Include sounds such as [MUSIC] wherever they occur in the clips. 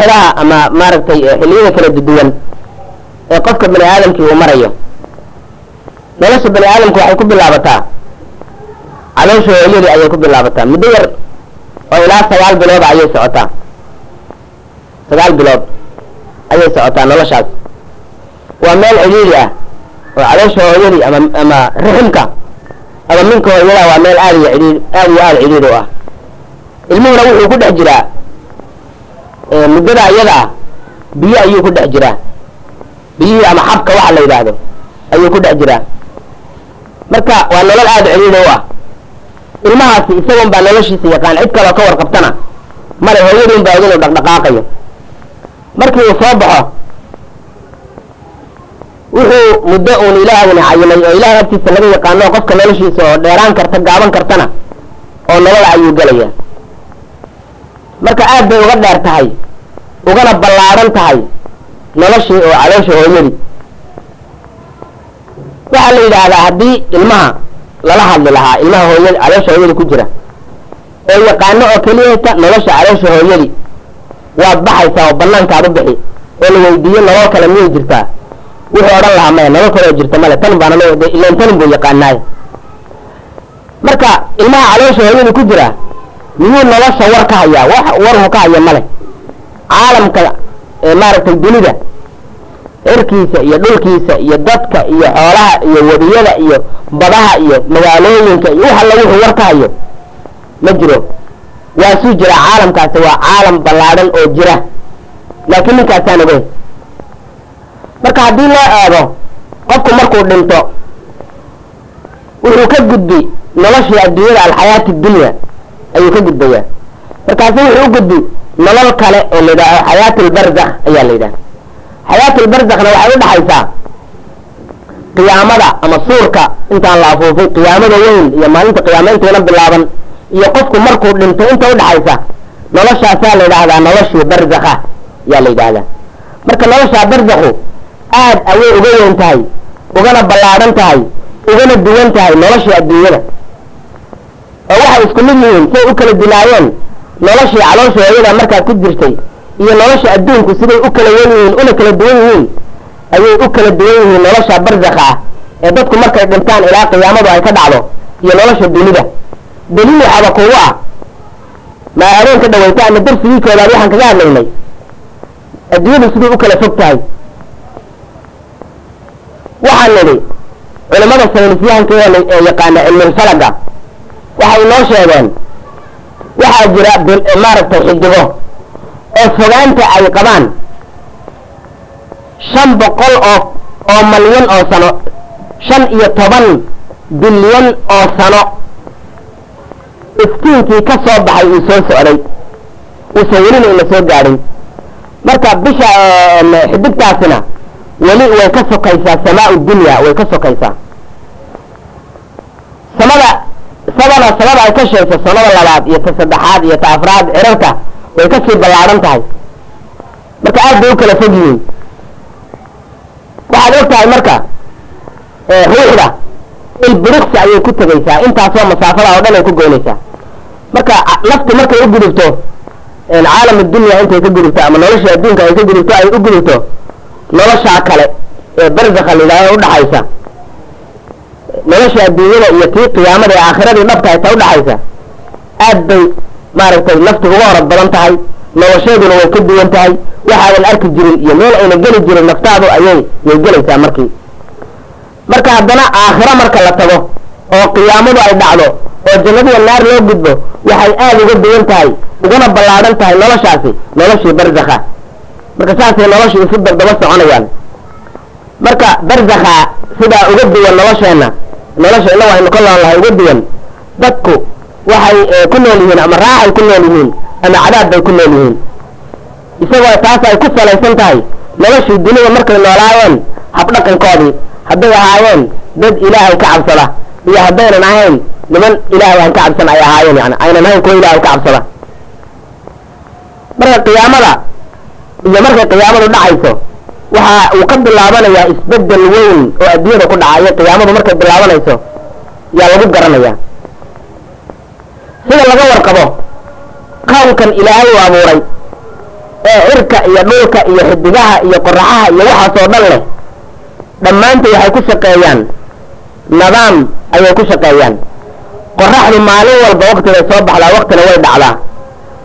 maraaxilaha ama maaragtay xilliyada kala duwan ee qofka bani aadamkii uu marayo. Nolosha bani aadamka waxay ku bilaabataa. Caloosha hooyadii ayay ku bilaabataa. Muddo yar oo ilaa sagaal bilooda ayay socotaa. Sagaal bilood ayay socotaa noloshaas. Waa meel cidhiiri ah oo caloosha hooyadii ama ama riximka ama minka hooyada waa meel aad iyo cidhiir aad iyo aada cidhiiri u ah. Ilmuhuna wuxuu ku dhex jiraa muddada iyada ah biyo ayuu ku dhex jiraa. Biyihii ama xabka waxa la yidhaahdo ayuu ku dhex jiraa. Marka waa nolol aada cidhiiri u ah. Ilmahaasi isagun baa noloshiisa yaqaan cid kaloo ka warqabtana male hooyadiin baa idinuu dhaqdhaqaaqayo. Markii uu soo baxo wuxuu muddo uun ilaahaguna cayimay oo ilahay agtiisa laga yaqaano qofka noloshiisa oo dheeraan karta gaaban kartana oo nolola ayuu gelaya marka aad bay uga dheer tahay ugana ballaadhan tahay noloshii oo caloosha hooyadii waxaa la yidhaahdaa haddii ilmaha lala hadli lahaa ilmaha hooyadi caloosha hooyadii ku jira oo yaqaano oo keliyata nolosha caloosha hooyadii waad baxaysaa oo banaankaad u bixi oo la weydiiyo nolol kale miyay jirtaa? Wuxuu odhan lahaa maya nolol kaleo jirta male tan baana ilan tanin buu yaqaanaay. Marka ilmaha caloosha hooyadii ku jira miyuu nolosha war ka hayaa wax warhu ka haya male caalamka maaragtay dunida cirkiisa iyo dhulkiisa iyo dadka iyo xoolaha iyo wadiyada iyo badaha iyo magaalooyinka iyo wax alla wuxuu war ka hayo. Ma jiro. Waasuu jira caalamkaasi waa caalam ballaadhan oo jira. Laakiin ninkaasaan ogeyn marka haddii loo eego qofku markuu dhinto wuxuu ka gudbi noloshii adduunyada alxayaati dunya ayuu ka gudbayaa markaasu wuxuu u gudbi nolol kale oo la yidhaaho xayaat lbarzakh ayaa la yidhaha xayaat lbarzakhna waxay udhaxaysaa qiyaamada ama suurka intaan la afuufay qiyaamada weyn iyo maalinta qiyaama intayna bilaaban iyo qofku markuu dhinto inta udhaxaysa noloshaasaa la yidhaahdaa noloshii barzakha yaa la yidhaahdaa marka noloshaa barzakhu aad ayay uga weyn tahay ugana ballaadhan tahay ugana duwan tahay noloshii adduunyada oo waxay isku mid yihiin say u kala dilaayeen noloshii caloosha hooyada markaad ku jirtay iyo nolosha adduunku siday u kala wen yihiin una kala duwan yihiin ayay u kala duwan yihiin nolosha barzakha ah ee dadku markay dhintaan ilaa qiyaamadu ay ka dhacdo iyo nolosha dunida. Daliil waxaaba kugu ah. Ma habeen ka dhawayta ama darsigii koobaad waxaan kaga hadlaynay. Adduunyadu siday u kala fog tahay. Waxaan nidhi culimmada saynisyahanka ee yaqaana cilmulfalaga waxay noo sheegeen waxaa jira maaragtay xidigo oo fogaanta ay qabaan shan boqol oo oo malyan oo sano shan iyo toban bilyan oo sano. Iftiinkii ka soo baxay uu soo socday uusan welina ina soo gaadhin marka bisha xidigtaasina weli way ka sokaysaa samaa dunya way ka sokaysaa. Samada sabana samada ay ka sheegto sanada labaad iyo ta saddexaad iyo ta afraad cirarka way ka sii ballaadhan tahay. Marka aad bay u kala fog yihiin waxaad og tahay marka ruuxda ilbiriksi ayay ku tegaysaa intaasoo masaafada oo dhan ay ku goynaysaa. Marka naftu markay u gudubto caalam dunya intay ka gudubto ama nolosha adduunka ay ka gudubto ay u gudubto noloshaa kale ee barzakha la yidhahdo udhaxaysa nolosha adduunyada iyo tii qiyaamada ee aakhiradii dhabta ay ta udhaxaysa aad bay maaragtay naftu uga horad badan tahay nolosheeduna way ka duwan tahay waxaadan arki jirin iyo meel ayna geli jirin naftaadu ayay yay gelaysaa markii. Marka haddana aakhiro marka la tago oo qiyaamadu ay dhacdo oo jannadiya naar loo gudbo waxay aad uga duwan tahay ugana ballaadhan tahay noloshaasi noloshii barzakha. Marka saasay nolosha isu dabdaba soconayaan. Marka barzakha sidaa uga duwan nolosheenna nolosha ina waynu ka nool lahay uga duwan. Dadku waxay ku nool yihiin ama raaxay ku nool yihiin ama cadaab bay ku nool yihiin. Isagoo taas ay ku salaysan tahay noloshii dunida markay noolaayeen habdhaqankoodii hadday ahaayeen dad ilaahay ka cabsada iyo haddaynan ahayn niman ilaahay aan ka cabsan ay ahaayeen yani aynan ahayn kuwa ilaahay ka cabsada. Marka qiyaamada iyo markay qiyaamadu dhacayso waxa uu ka bilaabanayaa isbeddel weyn oo adduunyada ku dhacayo qiyaamadu markay bilaabanayso yaa lagu garanaya sida laga warqabo kownkan ilaahay uu abuuray ee cirka iyo dhulka iyo xidigaha iyo qoraxaha iyo waxaasoo dhan leh dhammaantood waxay ku shaqeeyaan. Nidaam ayay ku shaqeeyaan. Qoraxdu maalin walba waktigay soo baxdaa waktina way dhacdaa.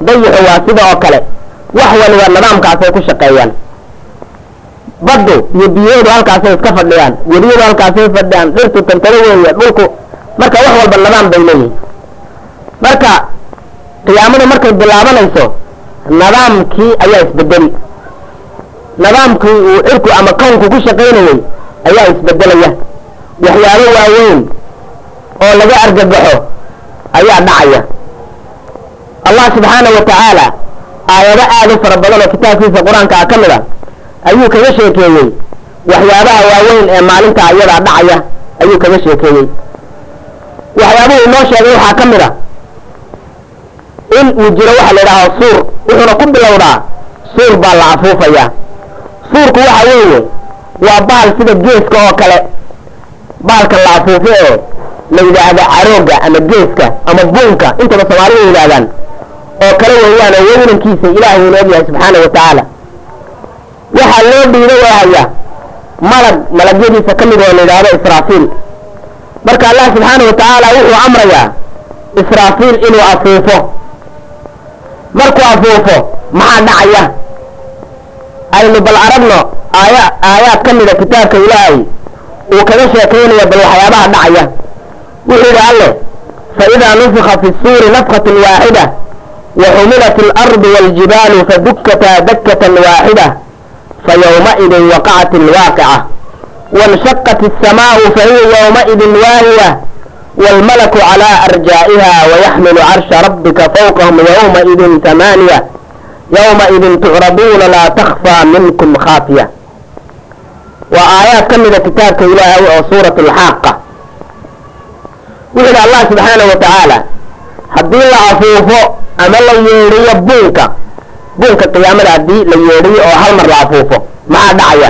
Dayixu waa sida oo kale wax waliba nidaamkaasay ku shaqeeyaan baddu iyo biyaheedu halkaasay iska fadhiyaan weliyadu halkaasay fadhiyaan dhirtu tantado weeye dhulku marka wax walba nidaam bay leeyihiin marka qiyaamada markay bilaabanayso nidaamkii ayaa isbedeli nidaamkii uu cirku ama kownku ku shaqaynayay ayaa isbedelaya waxyaabo waaweyn oo laga argagaxo ayaa dhacaya. Allah subxaana wa tacaala aayado aada u fara badan oo kitaabkiisa qur'aanka ah ka mid a ayuu kaga sheekeeyey waxyaabaha waaweyn ee maalinta ayadaa dhacaya ayuu kaga sheekeeyey waxyaabuhu inoo sheegay waxaa ka mid a in uu jiro waxa la yidhaaho suur wuxuuna ku bilowdaa suur baa la afuufayaa suurku waxa weeye waa bahal sida geeska oo kale. Bahalka la afuufo ee la yidhaahdo carooga ama geeska ama buunka intaba soomaalidu yidhaahdaan. Oo kale weeyaan oo weynankiisa ilaahay uu noog yahay subxaana wa tacaala waxaa loo dhiiba waahaya malag malagyadiisa ka mid oo la yidhaahdo israafiil. Marka allah subxaana wa tacaala wuxuu amrayaa israafiil inuu afuufo. Markuu afuufo maxaa dhacaya? Aynu bal aragno aaya aayaad ka mida kitaabka ilaahay uu kaga sheekaynaya bal waxyaabaha dhacaya. Wuxuu yidhi alle faidaa nufika fi suuri nafkatun waaxida waxumilat alardu waaljibaalu fadukkataa dakkatan waaxida fayowmaidin waqacat alwaaqica waاnshaqat الsamaau fahiya yowmaidin waahiya wاlmalaku calى arjaa'iha wayaxmilu carsha rabbika fawqahum yowmaidin tamaaniya yowmaidin tucraduuna laa takfaa minkum khaafiya waa aayaad ka mida kitaabka ilaahay oo suurat alxaaqa wuxuu yidhi allah subxaana wa tacaala haddii buunka qiyaamada haddii la yeedhiyo oo hal mar la afuufo maxaa dhacaya.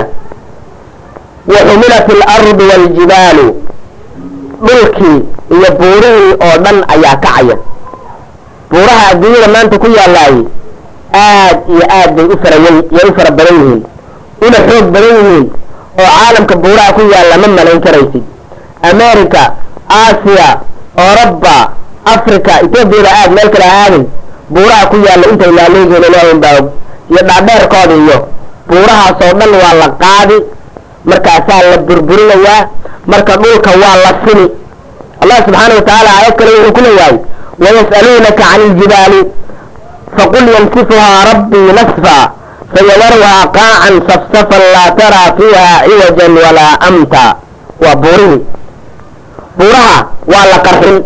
Waxumilat alardu waaljibaalu dhulkii iyo buurihii oo dhan ayaa kacaya buuraha adduunyada maanta ku yaalaayey aad iyo aad bay u farayan yay u fara badan yihiin una xoog badan yihiin oo caalamka buuraha ku yaalla ma malayn karaysid. America aasiya oroba africa etoobiyada aad meel kale aadin buuraha ku yaalla intay laaleegihiin ilaahin baa og iyo dhaadheerkooda iyo buurahaasoo dhan waa la qaadi. Markaasaa la burburinayaa marka dhulka waa la sini allah subxaana wa tacaala aayad kale wuxuu ku leeyahay wayas'aluunaka can iljibaali faqul yansifuhaa rabbii nasfa fayadaruhaa qaacan safsafan laa taraa fiiha ciwajan walaa amta. Waa buurihii buuraha waa la qarxin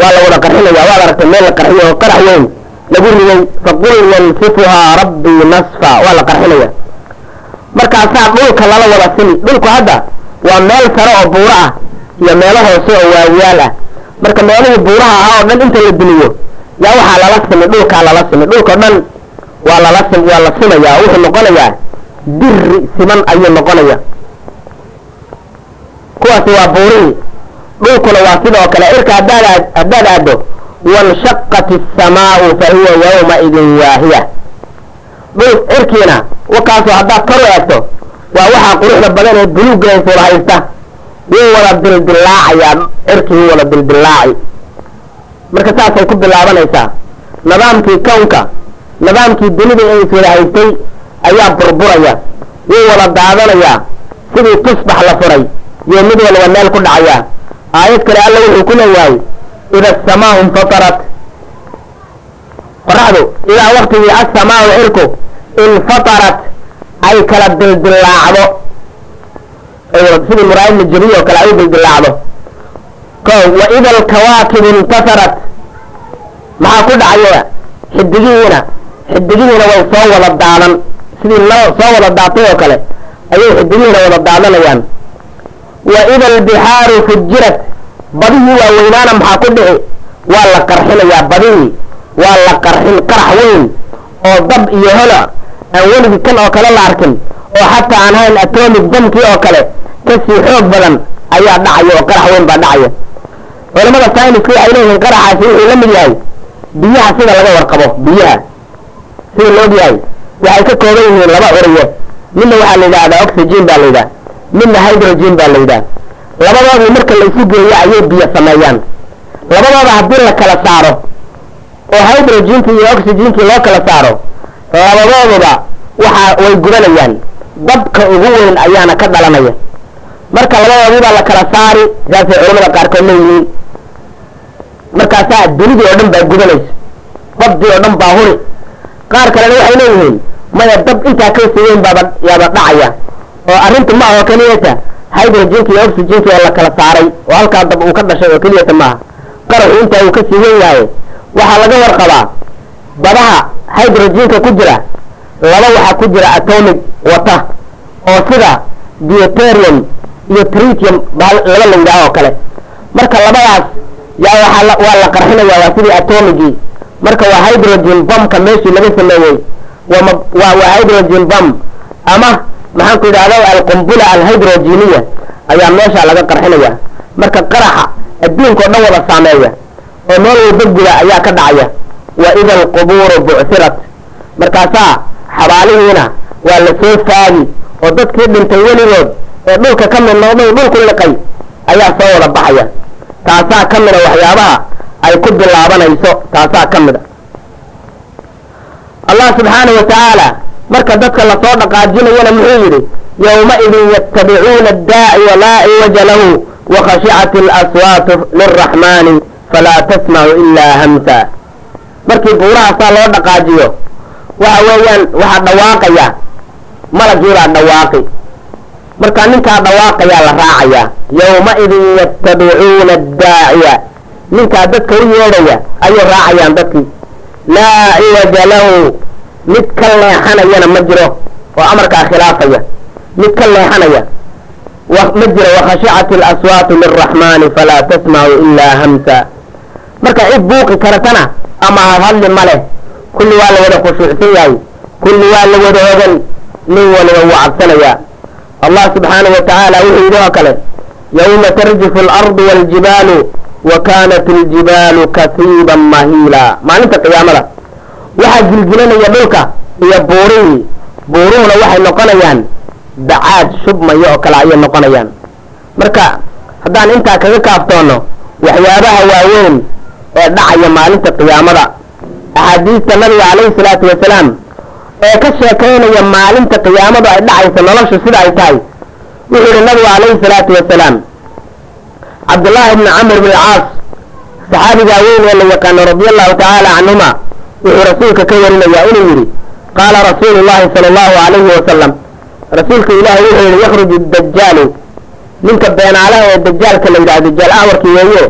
waa la wada qarxinaya waad aragtay meel la qarxiyo oo qarax weyn lagu riday faqul yansifuhaa rabbii nasfa waa la qarxinaya markaasaa dhulka lala wada sini dhulku hadda waa meel sare oo buuro ah iyo meelo hoose oo waadiyaal ah. Marka meelihii buuraha ahaa oo dhan inta la diliyo yaa waxaa lala simi dhulkaa lala simi dhulkao dhan waa lala sim waa la simaya wuxuu noqonayaa diri siman ayuu noqonaya kuwaasi waa buurihii dhulkuna waa sidoo kale. Cirka haddaad aaddo wanshaqat الsamaau fahiya yawmaidin waahiya. Dhul cirkiina wakaasoo haddaad kor u eegto waa waxaa quruxda badan ee buluuggeensula haysta. Wuu wada dildillaacayaa cirkii wuu wada dildillaaci marka saasay ku bilaabanaysaa nidaamkii kownka nidaamkii dunida iswada haystay ayaa burburaya wuu wada daadanayaa sidii tusbax la furay iyo mid waliba meel ku dhacaya aayad kale alla wuxuu ku leeyahay ida asamaau infatarat. Qoraxdu idaa waktigii assamaau cirku infatarat ay kala dildillaacdo sidii muraayid najariya oo kale ay u dildillaacdo ko wa ida alkawaakib intasarat maxaa ku dhacaya xidigihiina xidigihiina way soo wada daadan sidii soo wada daatay oo kale ayay xidigihiina wada daadanayaan wa ida albixaaru fujirat. Badihii waaweynaana maxaa ku dhici? Waa la qarxinayaa badihii waa la qarxin qarax weyn oo dab iyo hola aan weligii kan oo kale la arkin. Oo xataa aan hayn atomic damkii oo kale ka sii xoog badan ayaa dhacaya oo qarax weyn baa dhacaya. Culamada sayniska waxay leeyihiin qaraxaasi wuxuu la mid yahay biyaha sida laga warqabo biyaha. Sida la og yahay waxay ka kooban yihiin laba curiye midna waxaa la yidhahdaa oxygen baa la yidhaha midna hydrogen baa la yidhaha. Labadoodii marka la isu geeyo ayay biyo sameeyaan. Labadooda haddii la kala saaro oo hydrogenkii iyo oxygenkii loo kala saaro labadooduba waxaa way gubanayaan. Dabka ugu weyn ayaana ka dhalanaya. Marka labadoodiibaa la kala saari saasay culamada qaarkood leeyihiin. Markaasaa dunidii oo dhan baa gubanaysa. Dabdii oo dhan baa huri qaar kalena waxay leeyihiin maya dab intaa ka sii weyn baaba yaaba dhacaya oo arrintu ma aha oo keliyata hydrogenki iyo oxygenki oo la kala saaray oo halkaa dab uu ka dhashay oo keliyata maaha qaraxu intaa uu ka sii weyn yahay waxaa laga warqabaa badaha hydrogenka ku jira. Laba waxaa ku jira atomic wata oo sida deuterium iyo tritium laba la yidhaah oo kale. Marka labadaas yaa waxaa la waa la qarxinaya waa sidii atomigii marka waa hydrogen bombka meeshii laga sameeyey waa hydrogen bomb ama maxaan ku alqumbula alhydrogeniya ayaa meesha laga qarxinaya marka qaraxa adduunka o dhan wada saameeya oo meel walba guda ayaa ka dhacaya. Wa ida alqubuuru bucsirat markaasaa xabaalihiina waa la soo faagi oo dadkii dhintay weligood ee dhulka ka mid noqday dhulku liqay ayaa soo wada baxaya. Taasaa ka mida waxyaabaha ay ku bilaabanayso taasaa ka mid a allah subxaana wa tacaala marka dadka la soo dhaqaajinayana muxuu yidhi yowmaidin yattabicuuna addaaciya laa ciwaja lahu wakhashicat alaswaatu lilraxmaani falaa tasmacu ilaa hamsa. Markii buurahaasaa loo dhaqaajiyo waxa weeyaan waxaa dhawaaqaya malagiibaa dhawaaqi. Markaa ninkaa dhawaaqayaa la raacayaa yowmaidin yattabicuuna addaaciya ninkaa dadka u yeedhaya ayay raacayaan dadkii. Laa ciwaja lahu mid ka leexanayana ma jiro oo amarkaa khilaafaya. Mid ka leexanaya. Ma jiro wakhashicat alaswaatu lilraxmaani falaa tasmacu ilaa hamsa. Marka cid buuqi karatana ama hadhadli ma leh kulli waa la wada khushuucsan yahay kulli waa la wada ogan nin waliba wuu cabsanayaa allah subxaanahu wa tacaala wuxuu yidhi oo kale yowma tarjifu alardu waaljibaalu wa kaanat aljibaalu kasiiban mahiila. Maalinta qiyaamada waxaa gilgilanaya dhulka iyo buurihii buuruhuna waxay noqonayaan bacaad shubmaya oo kale ayay noqonayaan. Marka haddaan intaa kaga kaaftoono waxyaabaha waaweyn ee dhacaya maalinta qiyaamada. Axaadiista nabiga calayhi salaatu wasalaam ee ka sheekaynaya maalinta qiyaamadu ay dhacayso noloshu sida ay tahay wuxuu yihi nabigu calayhi salaatu wasalaam cabdullaahi bni camr bn caas saxaabigaa weyn ee la yaqaano radia allahu tacaala canhuma wuxuu rasuulka ka warinayaa inuu yidhi qaala rasuulu llahi sala allahu alayhi wasalam rasuulka ilaahay wuxuu yihi yakhruju dajaalu ninka beenaalaha ee dajaalka la yidhaha dajaal awarkii weeye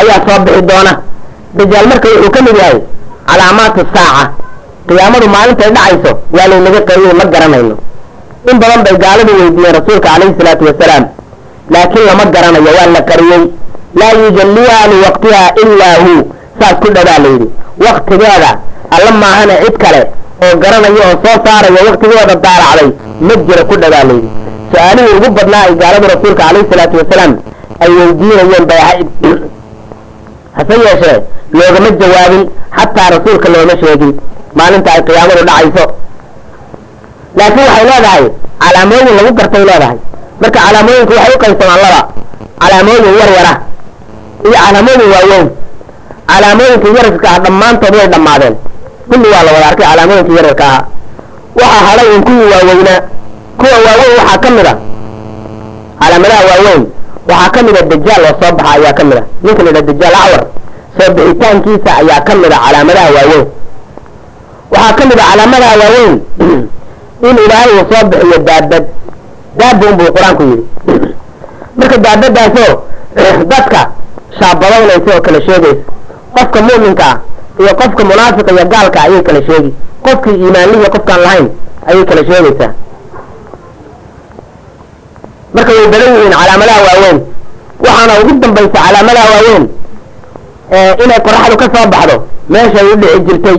ayaa soo bixi doona. Dajaal marka wuxuu ka mid yahay calaamaatu saaca. Qiyaamadu maalintay dhacayso waa laynaga qariyey ma garanayno. In badan bay gaaladu weydiiyeen rasuulka calayhi salaatu wasalaam laakiin lama garanayo waa la qariyey. Laa yujalliha liwaqtiha ilaa hu saas ku dhawaa layidhi. Waktigeeda alla maahana cid kale oo garanaya oo soo saaraya waktigeeda daaracday ma jira ku dhawaa layidhi. Su'aalihii ugu badnaa ay gaaladu rasuulka calayhi salaatu wasalaam ay weydiinayeen bay hase [CLEARS THROAT] yeeshee loogama jawaabin xataa rasuulka looma sheegin. Maalinta ay qiyaamadu dhacayso. Laakiin waxay leedahay calaamooyin lagu gartay leedahay. Marka calaamooyinku waxay u qaybsamaan laba calaamooyin yar yara iyo calaamooyin waaweyn calaamooyinka yararka ah dhammaantood way dhammaadeen. Kulli waa la wada arkay calaamooyinka yararka ahaa waxaa hadhay in kuwii waaweynaa kuwa waaweyn waxaa ka mid a. Calaamadaha waaweyn waxaa ka mid a dajaal oo soo baxa ayaa ka mid a. Ninka la yidhaha dajaal acwar. Soo bixitaankiisa ayaa ka mid a. Calaamadaha waaweyn waxaa ka mid a calaamadaha waaweyn [CLEARS THROAT] in ilaahay uu soo bixiyo daabad daaba unbuu qur'aanku yidhi. [CLEARS THROAT] Marka daabadaasoo [CLEARS THROAT] dadka shaabadaynaysa oo kala sheegaysa qofka mu'minka ah iyo qofka munaafiqa iyo gaalka ayay kala sheegi. Qofkii iimaanlihiyo qofkaan lahayn ayay kala sheegaysaa. Marka way badan yihiin calaamadaha waaweyn. Waxaana ugu dambaysa calaamadaha waaweyn inay qoraxdu ka soo baxdo meeshay u dhici jirtay.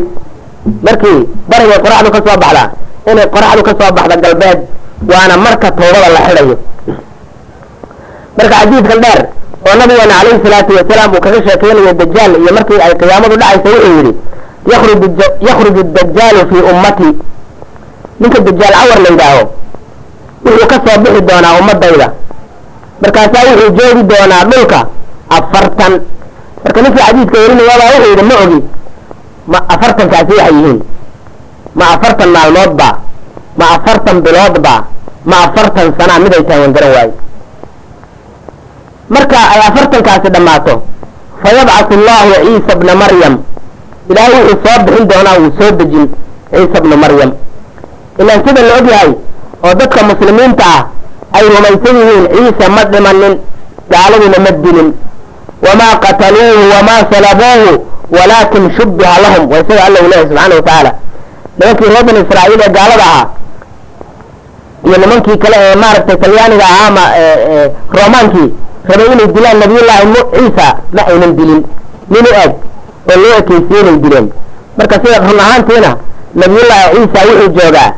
Markii barigay qoraxdu ka soo baxdaa inay qoraxdu ka soo baxdo galbeed waana marka toobada la xidhayo. Marka xadiidkan dheer oo nabigeena calayhi salaatu wasalaam uu kaga sheekeynayo dajaal iyo markii ay qiyaamadu dhacayso wuxuu yidhi yakhruju dajaalu fii ummati. Ninka dajaal cawar la yidhaaho wuxuu ka soo bixi doonaa ummadayda markaasaa wuxuu joogi doonaa dhulka afartan. Marka ninkii xadiidka werinayaabaa wuxuu yidhi ma ogi ma afartankaasi waxay yihiin. Ma afartan maalmoodba ma afartan biloodba ma afartan sanaa miday tahay waan garan waaye marka ay afartankaasi dhammaato. Fayabcatu allahu ciisa bna maryam. Ilaahay wuxuu soo bixin doonaa wuu soo dejin ciisa bna maryam. Ilaan sida la ogyahay oo dadka muslimiinta ah ay rumaysan yihiin ciise ma dhimanin gaaladuna ma dilin. Wamaa qataluuhu wamaa salabuuhu walaakin shubbiha lahum waa isaga alla u leehay subxaana wa tacaala nimankii reer bani israa'iil ee gaalada ahaa iyo nimankii kale ee maaragtay talyaaniga ahaa ama romaankii rabay inay dilaan nabiyullaahi m ciisa ma aynan dilin. Nin u eg oo loo ekeysiye inay dileen. Marka sida run ahaantiina nabiyullaahi ciisa wuxuu joogaa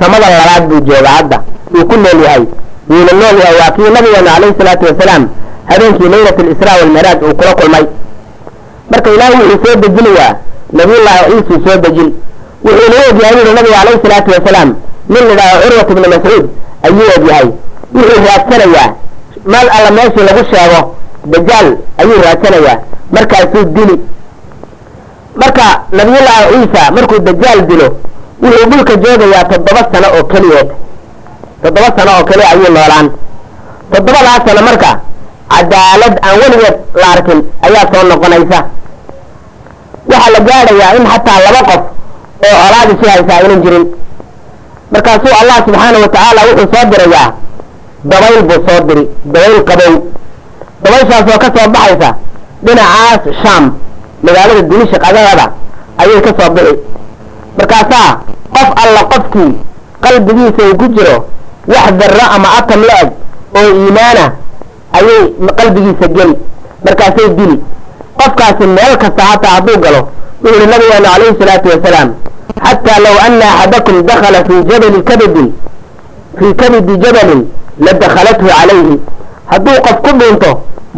samada labaad buu joogaa hadda. Wuu ku nool yahay. Wuuna nool yahay waa kii nabigeena calayhi salaatu wasalaam habeenkii laylat alisraa walmicraaj uu kula kulmay. Marka ilaahay wuxuu soo dejinayaa nabiyullaahi ciisuu soo dejin. Wuxuuna u ogyahay yuri nabiga calayhi salaatu wasalaam nin la idhaaho curwat ibni mascuud ayuu ogyahay wuxuu raadsanayaa meel alla meeshii lagu sheego dajaal ayuu raadsanayaa markaasuu dili. Marka nabiyullaahi ciisa markuu dajaal dilo wuxuu dhulka joogayaa toddoba sano oo keliyeed. Toddoba sano oo keliya ayuu noolaan. Toddobadaas sano marka cadaalad aan weligeed la arkin ayaa soo noqonaysa. Waxaa la gaadhayaa in xataa laba qof oo colaad isu haysaa aynan jirin. Markaasuu allah subxaana wa tacaala wuxuu soo dirayaa dabayl buu soo diri dabayl qabow. Dabayshaas oo ka soo baxaysa dhinacaas shaam magaalada dimishaq agaada ayay ka soo bixi. Markaasaa qof alla qofkii qalbigiisa uu ku jiro wax darro ama atam la-eg oo iimaana ayay qalbigiisa geli markaasay dili qofkaasi meel kasta hataa hadduu galo wuxu uhi nabigeenu calayhi salaatu wasalaam xataa low ana axadakum dakala fii jabali kabidin fii kabidi jabalin la dakhalathu calayhi hadduu qof ku dhuunto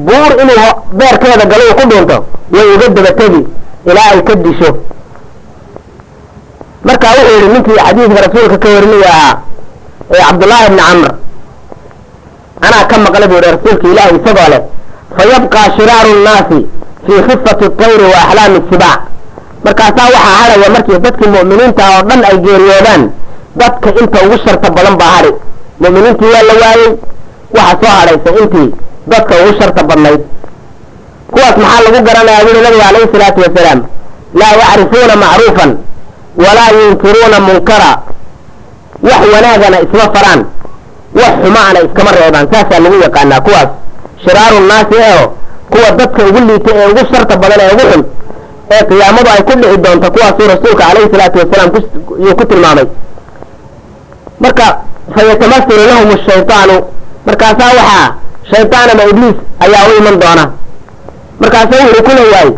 buur inuu beerkeeda galo uu ku dhuunto way uga daba tegi ilaa ay ka disho marka wuxuu yihi ninkii xadiidka rasuulka ka warinaya ahaa ee cabdullaahi bni camr anaa ka maqlay buu yihi rasuulka ilaahi isagoo leh fayabqaa shiraaru nnaasi fii khifati tayri wa axlaami sibaac markaasaa waxaa hadhaya markii dadkii mu'miniinta oo dhan ay geeriyoodaan dadka inta ugu sharta badan baa hadhi mu'miniintii waa la waayey waxa soo hadhaysa intii dadka ugu sharta badnayd. Kuwaas maxaa lagu garanayaa wuli nabiga calayhi salaatu wasalaam laa yacrifuuna macruufan walaa yunkiruuna munkara. Wax wanaagana isma faraan wax xumaana iskama reebaan. Saasaa lagu yaqaanaa kuwaas shiraaru nnaasi eeo kuwa dadka ugu liita ee ugu sharta badan ee ugu xun ee qiyaamadu ay ku dhici doonto kuwaasuu rasuulka calayhi salaatu wasalaam yuu ku tilmaamay marka fayatamasalu lahum shaytaanu markaasaa waxaa shaytaan ama ibliis ayaa u iman doona. Markaasa wuxuu ku leeyahay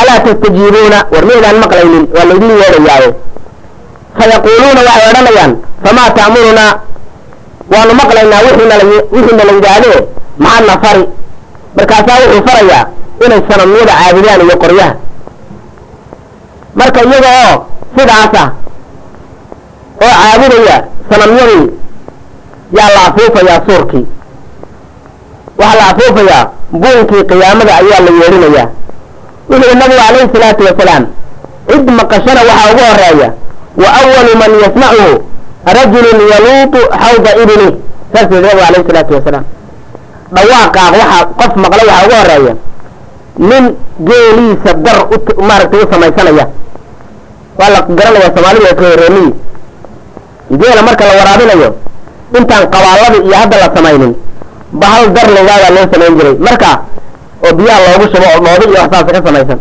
alaa tastajiibuuna? War miydaan maqlaynin waa laydin yeedhayaaye fayaquuluuna waxay odhanayaan famaa ta'murunaa? Waanu maqlaynaa wixiina la yidhaahdee maxaa na fari markaasaa wuxuu farayaa inay sanamyada caabudaan iyo qoryaha. Marka iyaga oo sidaas ah oo caabudaya sanamyadii. Yaa la afuufayaa suurkii. Waxaa la afuufayaa buunkii qiyaamada ayaa la yeedhinayaa wuxuu nabigu calayhi salaatu wasalaam cid maqashana waxaa ugu horreeya wa awalu man yasmacuhu rajulun yaluutu xawda ibni saasuu nabigu calayhi salaatu wasalaam dhawaaqaaq waxaa qof maqla waxaa ugu horreeya nin geeliisa dar u maaragtay u samaysanaya. Waa la garanaya soomaalida ka horeemiyi geela marka la waraabinayo intaan qabaalada iyo hadda la samaynin bahal dar laydaadaa loo samayn jiray. Marka oo biyaha loogu shubo oo dhoobi iyo waxsaas ka samaysan.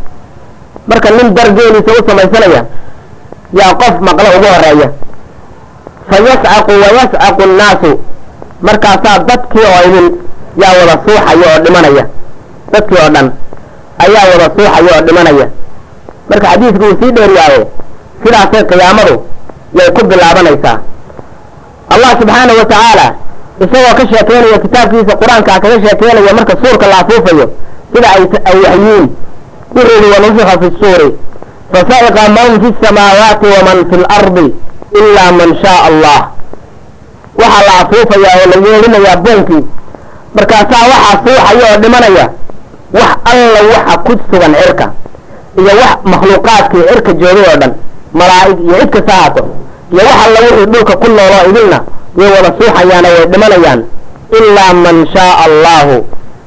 Marka nin dar geeliisa u samaysanaya yaa qof maqlo ugu horreeya fa yascaqu wa yascaqu annaasu markaasaa dadkii oo idin yaa wada suuxaya oo dhimanaya. Dadkii oo dhan ayaa wada suuxaya oo dhimanaya. Marka xadiidku uu sii dheeriyaaye. Sidaasay qiyaamadu yay ku bilaabanaysaa. Allah subxaanahu wa tacaala isagoo ka sheekeynaya kitaabkiisa qur'aankaa kaga sheekeynaya marka suurka la afuufayo sida ay waxyiin wuxuu yihi wanufika fi suuri. Fasa'iqa man fi samaawaati waman fi lardi ilaa man shaa allah. Waxaa la afuufayaa oo la yeelinayaa boonkii markaasaa waxaa suuxaya oo dhimanaya wax alla waxa ku sugan cirka iyo wax makhluuqaadkii cirka joogay oo dhan malaa'ig iyo cid kasta haato iyo wax alla wixii dhulka ku nooloo idilna way wada suuxayaana way dhimanayaan ilaa man shaa allahu.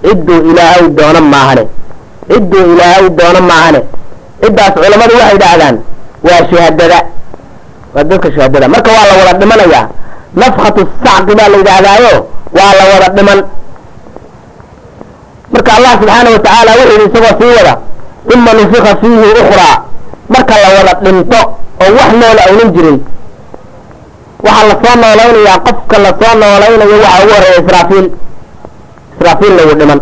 Cidduu ilaahay doono maahane. Cidduu ilaahay doono maahane. Ciddaas culammadu waxay idhaahdaan waa shuhadada waa dadka shuhadada marka waa la wada dhimanayaa nafkhatu sacqi baa la yidhaahdaayo waa la wada dhiman marka allah subxaana wa tacaala wuxuu yidhi isagoo sii wada uma nufika fiihi ukhraa marka la wada dhinto oo wax noola aynan jirin. Waxaa la soo noolaynayaa qofka la soo noolaynayo waxaa ugu horreeya israafiil. Israafiil lagu dhiman.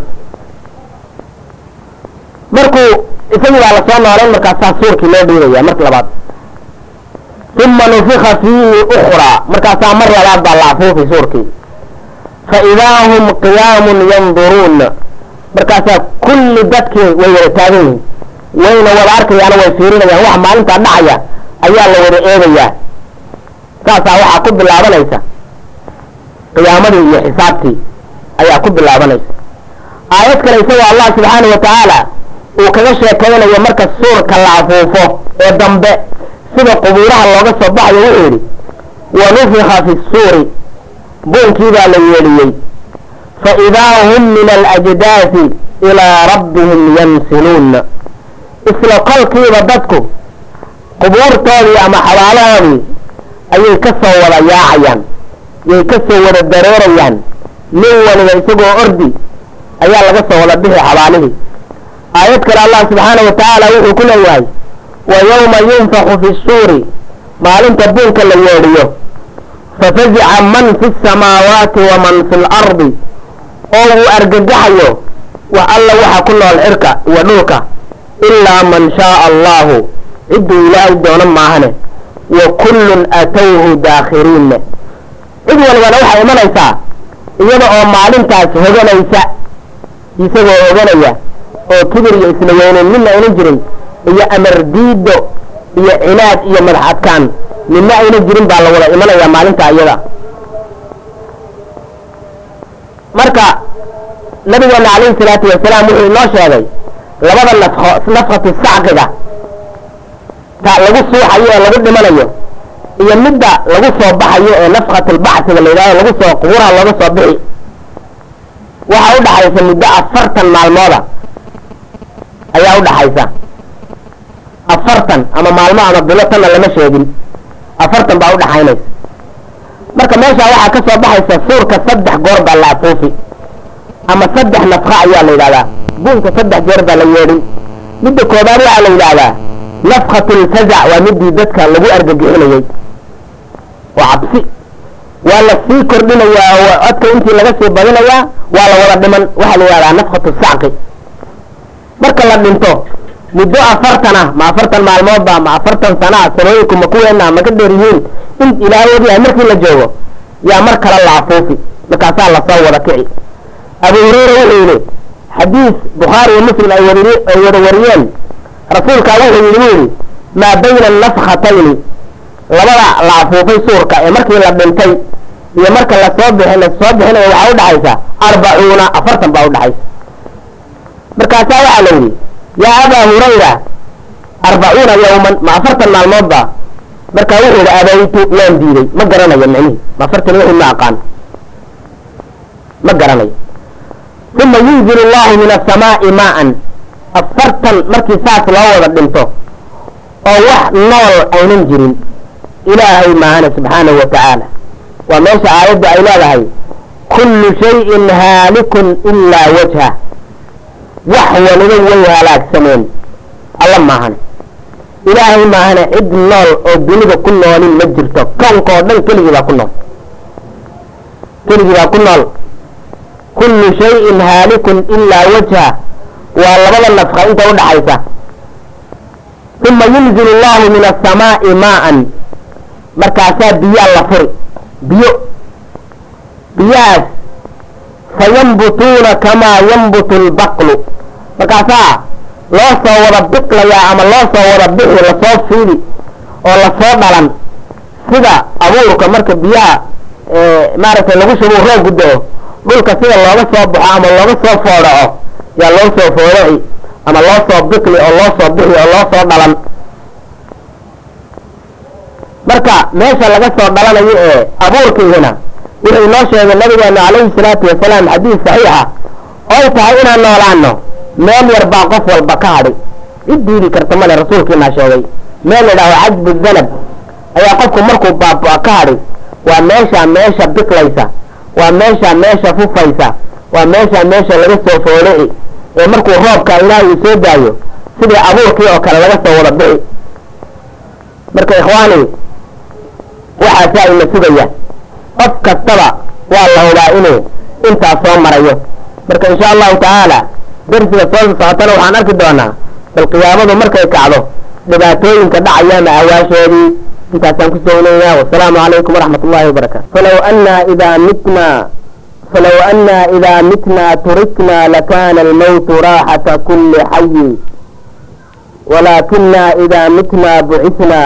Markuu isagii baa la soo noolayn markaasaa suurkii loo dhiibaya marka labaad. Uma nufika fiihi ukhraa markaasaa mar labaad baa la afuufi suurkii. Fa idaa hum qiyaamun yanduruun markaasaa kulli dadkii way wada taagan yihiin wayna wada arkayaana way fiirinayaan waxa maalintaa dhacaya ayaa la wada eegayaa. Saasaa waxaa ku bilaabanaysa. Qiyaamadii iyo xisaabtii ayaa ku bilaabanaysa. Aayad kale isagoo allah subxaana wa tacaala uu kaga sheekaynayo marka suurka la afuufo ee dambe sida qubuuraha looga soo baxayo wuxuu yidhi wa nufika fi suuri buunkii baa la yeeliyey. Fa idaa hum min alajdaasi ilaa rabbihim yansiluun isla kolkiiba dadku qubuurtoodii ama xabaalahoodii ayay ka soo wada yaacayaan yay ka soo wada dareerayaan. Nin waliba isagoo ordi ayaa laga soo wada bixi xabaalihii aayad kale allah subxaana wa tacaala wuxuu ku leeyahay wa yowma yunfaku fi suuri maalinta buunka la yeedhiyo. Fafazica man fi samaawaati waman fi lardi oo uu argagaxayo wax alla waxa ku nool cirka iyo dhulka ilaa man shaaa allahu cidduu ilaahay doono maahane wa kullun atowhu daakhiriinne cid walibana waxay imanaysaa iyada oo maalintaas hoganaysa isagoo oganaya oo kibir iyo isla weyneyn midna aynan jirin iyo amar diido iyo cinaad iyo madax adkaan midna aynan jirin baa la wada imanayaa maalinta iyada marka nabigeena calayhi salaatu wasalaam wuxuu inoo sheegay labada nafko nafkatu sacqiga ta lagu suuxayo ee lagu dhimanayo iyo midda lagu soo baxayo ee nafkatulbacsiga la yidhahdo lagu soo quburaha looga soo bixi. Waxaa udhaxaysa muddo afartan maalmooda. Ayaa udhaxaysa afartan ama maalmo ama bilo tanna lama sheegin. Afartan baa udhaxaynaysa marka meeshaa waxaa ka soo baxaysa suurka saddex goor baa la afuufi ama saddex nafka ayaa la yidhahdaa buunka saddex jeer baa la yeedhin midda koobaad waxaa la yidhahdaa nafkatulfazac waa midii dadka lagu argagixinayey waa cabsi. Waa la sii kordhinayaa codka intii laga sii badinayaa waa la wada dhiman. Waxaa la yidhahdaa nafkatu sacqi. Marka la dhinto muddo afartan ah ma afartan maalmoodba ma afartan sana ah sanooyinku ma kuweena ma ka dheer yihiin in ilaahay ogyahay markii la joogo yaa mar kale la afuufi markaasaa la soo wada kici abu hureyra wuxuu yidhi xadiis bukhaari iyo muslim ay ay wada wariyeen. Rasuulkaa wuxuu yidhi buu yidhi maa bayna nafkhatayni labada la afuufay suurka ee markii la dhintay iyo marka la soo bixi la soo bixinayo waxaa udhaxaysa arbacuuna afartan baa udhaxaysa markaasaa waxaa la yidhi yaa abaa hurayra arbacuuna yawman ma afartan maalmood ba markaa wuxuu yidhi abaytu waan diiday. Ma garanayo micnihi ma afartan wixii ma aqaan. Ma garanayo uma yunzil allahu min asamaa'i maa'an. Afartan markii saas loo wada dhinto oo wax nool aynan jirin ilaahay maahane subxaanahu wa tacaala waa meesha aayaddu ay leedahay kullu shayin haalikun ilaa wajha. Wax waliba way halaagsameen. Alla maahane ilaahay maahane cid nool oo dunida ku noolin ma jirto. Koonka oo dhan keligii baa ku nool. Keligii baa ku nool kullu shayin haalikun ilaa wajha. Waa labada nafka inta udhaxaysa uma yunzil allahu min asamaa'i maa'an. Markaasaa biyaa la furi biyo. Biyahaas fayanbutuuna kamaa yanbutu lbaqlu markaasaa loo soo wada biqlayaa ama loo soo wada bixi la soo fiidi oo la soo dhalan sida abuurka marka biyaha maaragtay lagu shubo roob gudao dhulka sida looga soo baxo ama looga soo foodhaco yaa loo soo foodhaci ama loo soo bikli oo loo soo bixi oo loo soo dhalan. Marka meesha laga soo dhalanayo ee abuurkiihina wuxuu inoo sheegay nabigeena calayhi salaatu wasalaam xadiis saxiixa oy tahay inaan noolaano meel yar baa qof walba ka hadhi. Cid diidi karta male rasuulkiinaa sheegay. Meel la idhaaho cajbu danab ayaa qofku markuu baaba ka hadhi waa meesha meesha biklaysa waa meesha meesha fufaysa waa meesha meesha laga soo foolici ee markuu roobka ilaahay uu soo daayo sidii abuurkii oo kale laga soo wada bixi marka ikhwaani waxaasaa ina sugaya. Qof kastaba waa la hubaa inuu intaas soo marayo. Marka insha allahu tacaala darsiga soo socotana waxaan arki doonaa bal qiyaamadu markay kacdo dhibaatooyinka dhacaya ama awaashoodii intaasaan ku soo weynaynaa wasalaamu calaykum waraxmat ullahi wabarakaatu falow anna idaa mitna falow anna idaa mitna turikna lakana almawtu raaxata kuli xayi walaakina idaa mitna bucisna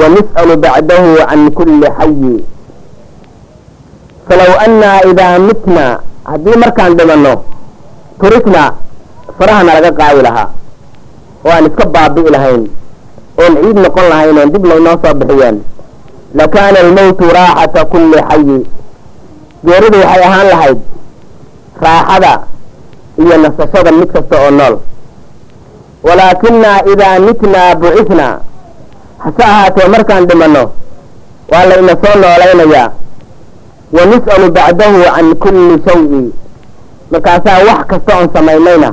wanis'alu bacdahu can kuli xayi falow anna idaa mitna haddii markaan dhimanno turikna farahana laga qaadi lahaa. Oo aan iska baabi'i lahayn oon ciid noqon lahayn oon dib laynoo soo bixiyeen lakaana almawtu raaxata kulli xayi geeridu waxay ahaan lahayd raaxada iyo nasashada mid kasta oo nool. Walaakinaa idaa mitnaa bucisnaa hase ahaatee markaan dhimanno waa la ina soo noolaynayaa wa nis'alu bacdahu can kulli shayi markaasaa wax kasta oon samaynayna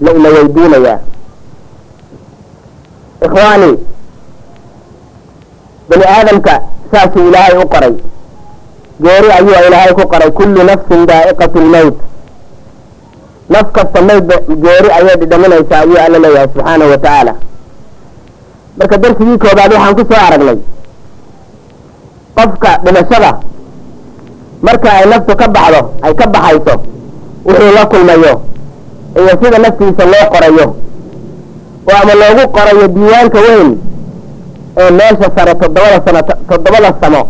la ina weydiinayaa ikhwaani bani aadamka saasuu ilaahay u qoray geeri ayuu ilaahay ku qoray kullu nafsin daa'iqatu lmowt naf kasta mayd geeri ayay dhidhaminaysaa ayuu alla leeyahay subxaanahu wa tacaala marka darsigii koobaad waxaan ku soo aragnay qofka dhimashada marka ay naftu ka baxdo ay ka baxayso wuxuu la kulmayo iyo sida naftiisa loo qorayo oo ama loogu qorayo diiwaanka weyn ee meesha sare toddobada sano toddobada samo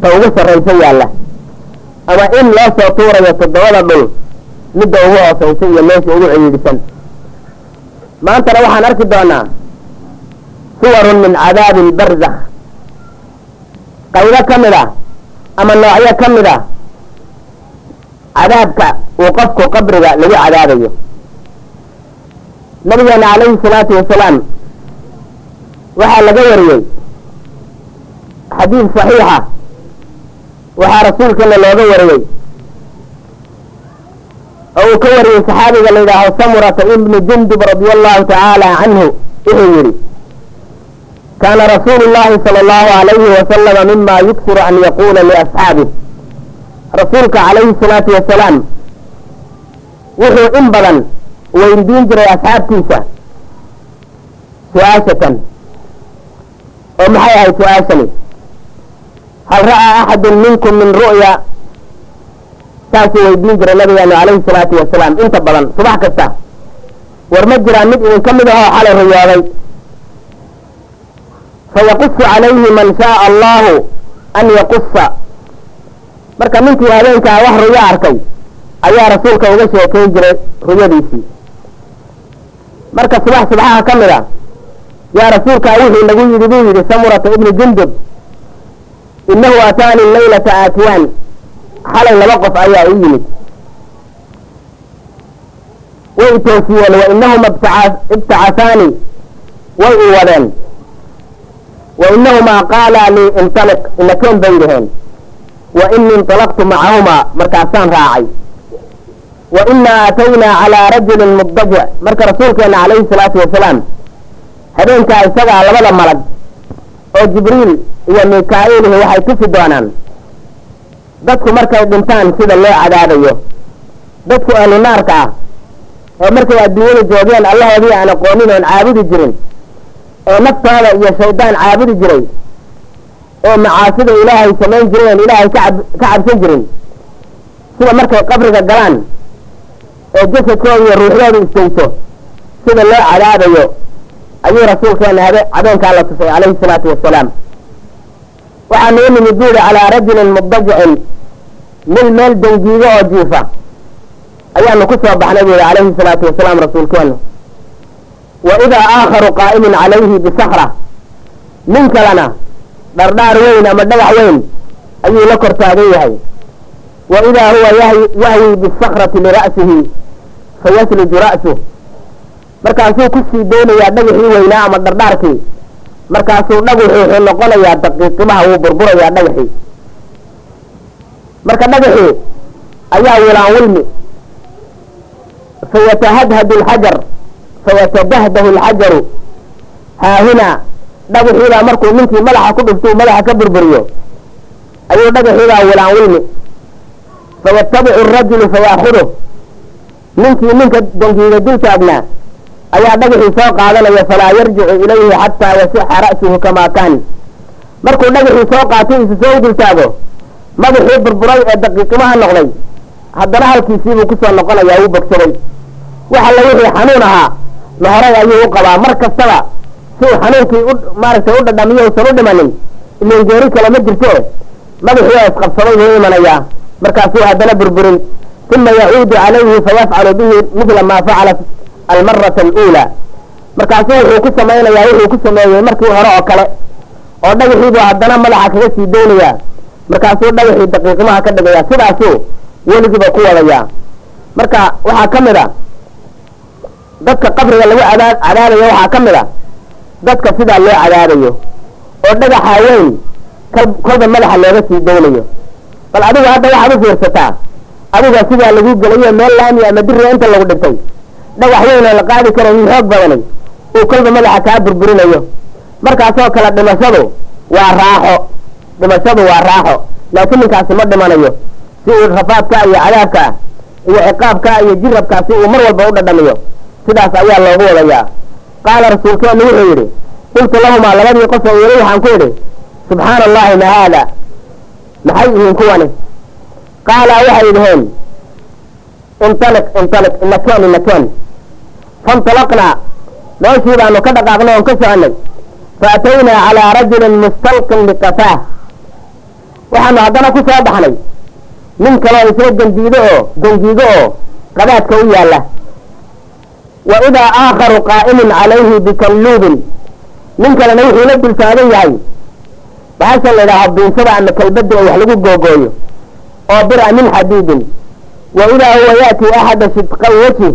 ta ugu sarraysa yaalla. Ama in loo soo tuurayo toddobada dhul midda ugu hoosaysa iyo meesha ugu ciidhisan maantana waxaan arki doonaa suwarun min cadaabi lbarzakh qaybo ka mid a ama noocyo ka mid a cadaabka uu qofku qabriga lagu cadaabayo nabigeena calayhi salaatu wasalaam waxaa laga wariyey xadiid saxiixa waxaa rasuulkana looga wariyey. Oo uu ka wariyey saxaabiga la yidhaaho samurata ibnu jundub radia allahu tacaala canhu wuxuu yidhi kaana rasuulu llahi sala allahu alayhi wasalama mima yuksiru an yaquula liasxaabih rasuulka calayhi salaatu wasalaam wuxuu in badan weydiin jiray asxaabtiisa. Su'aashatan oo maxay ahayd su'aashani? Hal ra'aa axadun minkum min ru'ya? Saasuu weydiin jiray nabigeenu calayhi salaatu wasalaam inta badan subax kasta. War ma jiraan mid idinka mid ahoo xalay riyooday fayaqusu calayhi man shaaa allahu an yaqusa marka ninkii habeenkaa wax ruyo arkay ayaa rasuulka uga sheekayn jiray ruyadiisii marka subax subaxaha ka mid a yaa rasuulkaa wuxuu nagu yidhi buu yidhi samurata ibnu jundub inahu ataani laylata aatiyaan xalay laba qof ayaa i yimid. Way i toosiyeen wa inahuma ibtacasaani way i wadeen. Wa inahumaa qaalaa lii intaliq inakeen bay dhaheen wa inii inطalaqtu macahumaa markaasaan raacay wa inaa aataynaa calaa rajulin mubdajic marka rasuulkeena calayhi salaatu wasalaam habeenkaa isagaa labada malag oo jibriil iyo mika-iilihi waxay tusi doonaan dadku markay dhintaan sida loo cadaabayo dadku ahlu naarka ah oo markay adduunyada joogeen allahoodii aan aqoonin oon caabudi jirin oo naftooda iyo shaydaan caabudi jiray oo macaasida ilaahay samayn jiray oon ilaahay ka cabsan jirin sida markay qabriga galaan oo jasadkooda iyo ruuxdooda istayso sida loo cadaabayo ayuu rasuulkeena habeenkaa la tusay calayhi salaatu wasalaam waxaanu u nimid buuri calaa rajulin mudajicin nin meel dangiigo oo jiifa. Ayaanu ku soo baxnay buuri calayhi salaatu wasalaam rasuulkeenu wa idaa aakharu qaa'imun calayhi bisakra nin kalena dhardhaar weyn ama dhagax weyn ayuu la kor taagan yahay idaa huwa yahwi bisakrati lira'sihi fayasliju ra'suh markaasuu ku sii daynayaa dhagaxii weynaa ama dhardhaarkii markaasuu dhagaxu wuxuu noqonayaa daqiiqimaha wuu burburayaa dhagaxii marka dhagaxii ayaa wilaan wilmi. Fayatahadhadu alxajar fayatadahdahu alxajaru haahunaa dhagaxiibaa markuu ninkii madaxa ku dhuftuu madaxa ka burburiyo. Ayuu dhagaxiibaa wilaan wilmi fayatabicu arajulu fayaakuduh ninkii ninka dangiiga dul taagnaa ayaa dhagaxii soo qaadanaya falaa yarjicu ilayhi xataa yasixa ra'suhu kamaa kaan markuu dhagaxii soo qaatay isu soo dul taago madaxii burburay ee daqiiqimaha noqday haddana halkiisiibuu ku soo noqonayaa wuu bogsaday waxa la wixii xanuun ahaa lahoray ayuu u qabaa mar kastaba si uu xanuunkii maaragtay u dhadhamiyo usan u dhimanin ilan geeri kale ma jirto madaxii oo isqabsaday buu imanayaa markaasuu haddana burburin. Uma yacuudu calayhi fayafcalu bihi midla maa facala almarata aluulaa markaasuu wuxuu ku samaynayaa wuxuu ku sameeyey markii hore oo kale oo dhagaxiibuu haddana madaxa kaga sii daynayaa. Markaasuu dhagaxii daqiiqimaha ka dhigayaa sidaasuu weligiiba ku wadayaa marka waxaa ka mid a dadka qabriga lagu adaa cadaabayo waxaa ka mid a dadka sidaa loo cadaabayo oo dhagaxa weyn kolba madaxa looga sii daynayo bal adigu hadda waxaad u fiirsataa adiga sidaa lagu gelayo meel laami ama diriya inta lagu dhigtay dhagax weyn oo la qaadi karayin xoog badani uu kolba madaxa kaa burburinayo. Markaasoo kale dhimashadu waa raaxo. Dhimashadu waa raaxo. Laakiin ninkaasi ma dhimanayo. Si uu rafaadka iyo cadaabka iyo ciqaabka iyo jirabkaasi uu mar walba u dhadhamiyo sidaas ayaa loogu wadayaa. Qaala rasuulkeenu wuxuu yidhi qultu lahumaa labadii qof oo weli waxaan ku idhi subxaana allahi ma haada maxay yihiin kuwani? Qaala waxay dhaheen intaliq intaliq inakeen inakeen faintalaqnaa meeshii baanu ka dhaqaaqnay oon ka soconay faataynaa calaa rajulin mustalqin biqafaah waxaanu haddana ku soo baxnay. Nin kaloo isla gandiido oo gangiigo oo qadaadka u yaalla. Wa idaa aakharu qaa'imun calayhi bikalluubin. Nin kalena wuxuu la dul taagan yahay bahashan la yidhaaho biinsada ama kalbada oo wax lagu googooyo. Oo bira min xadiidin. Wa idaa huwa yaati axada shidqay wajhi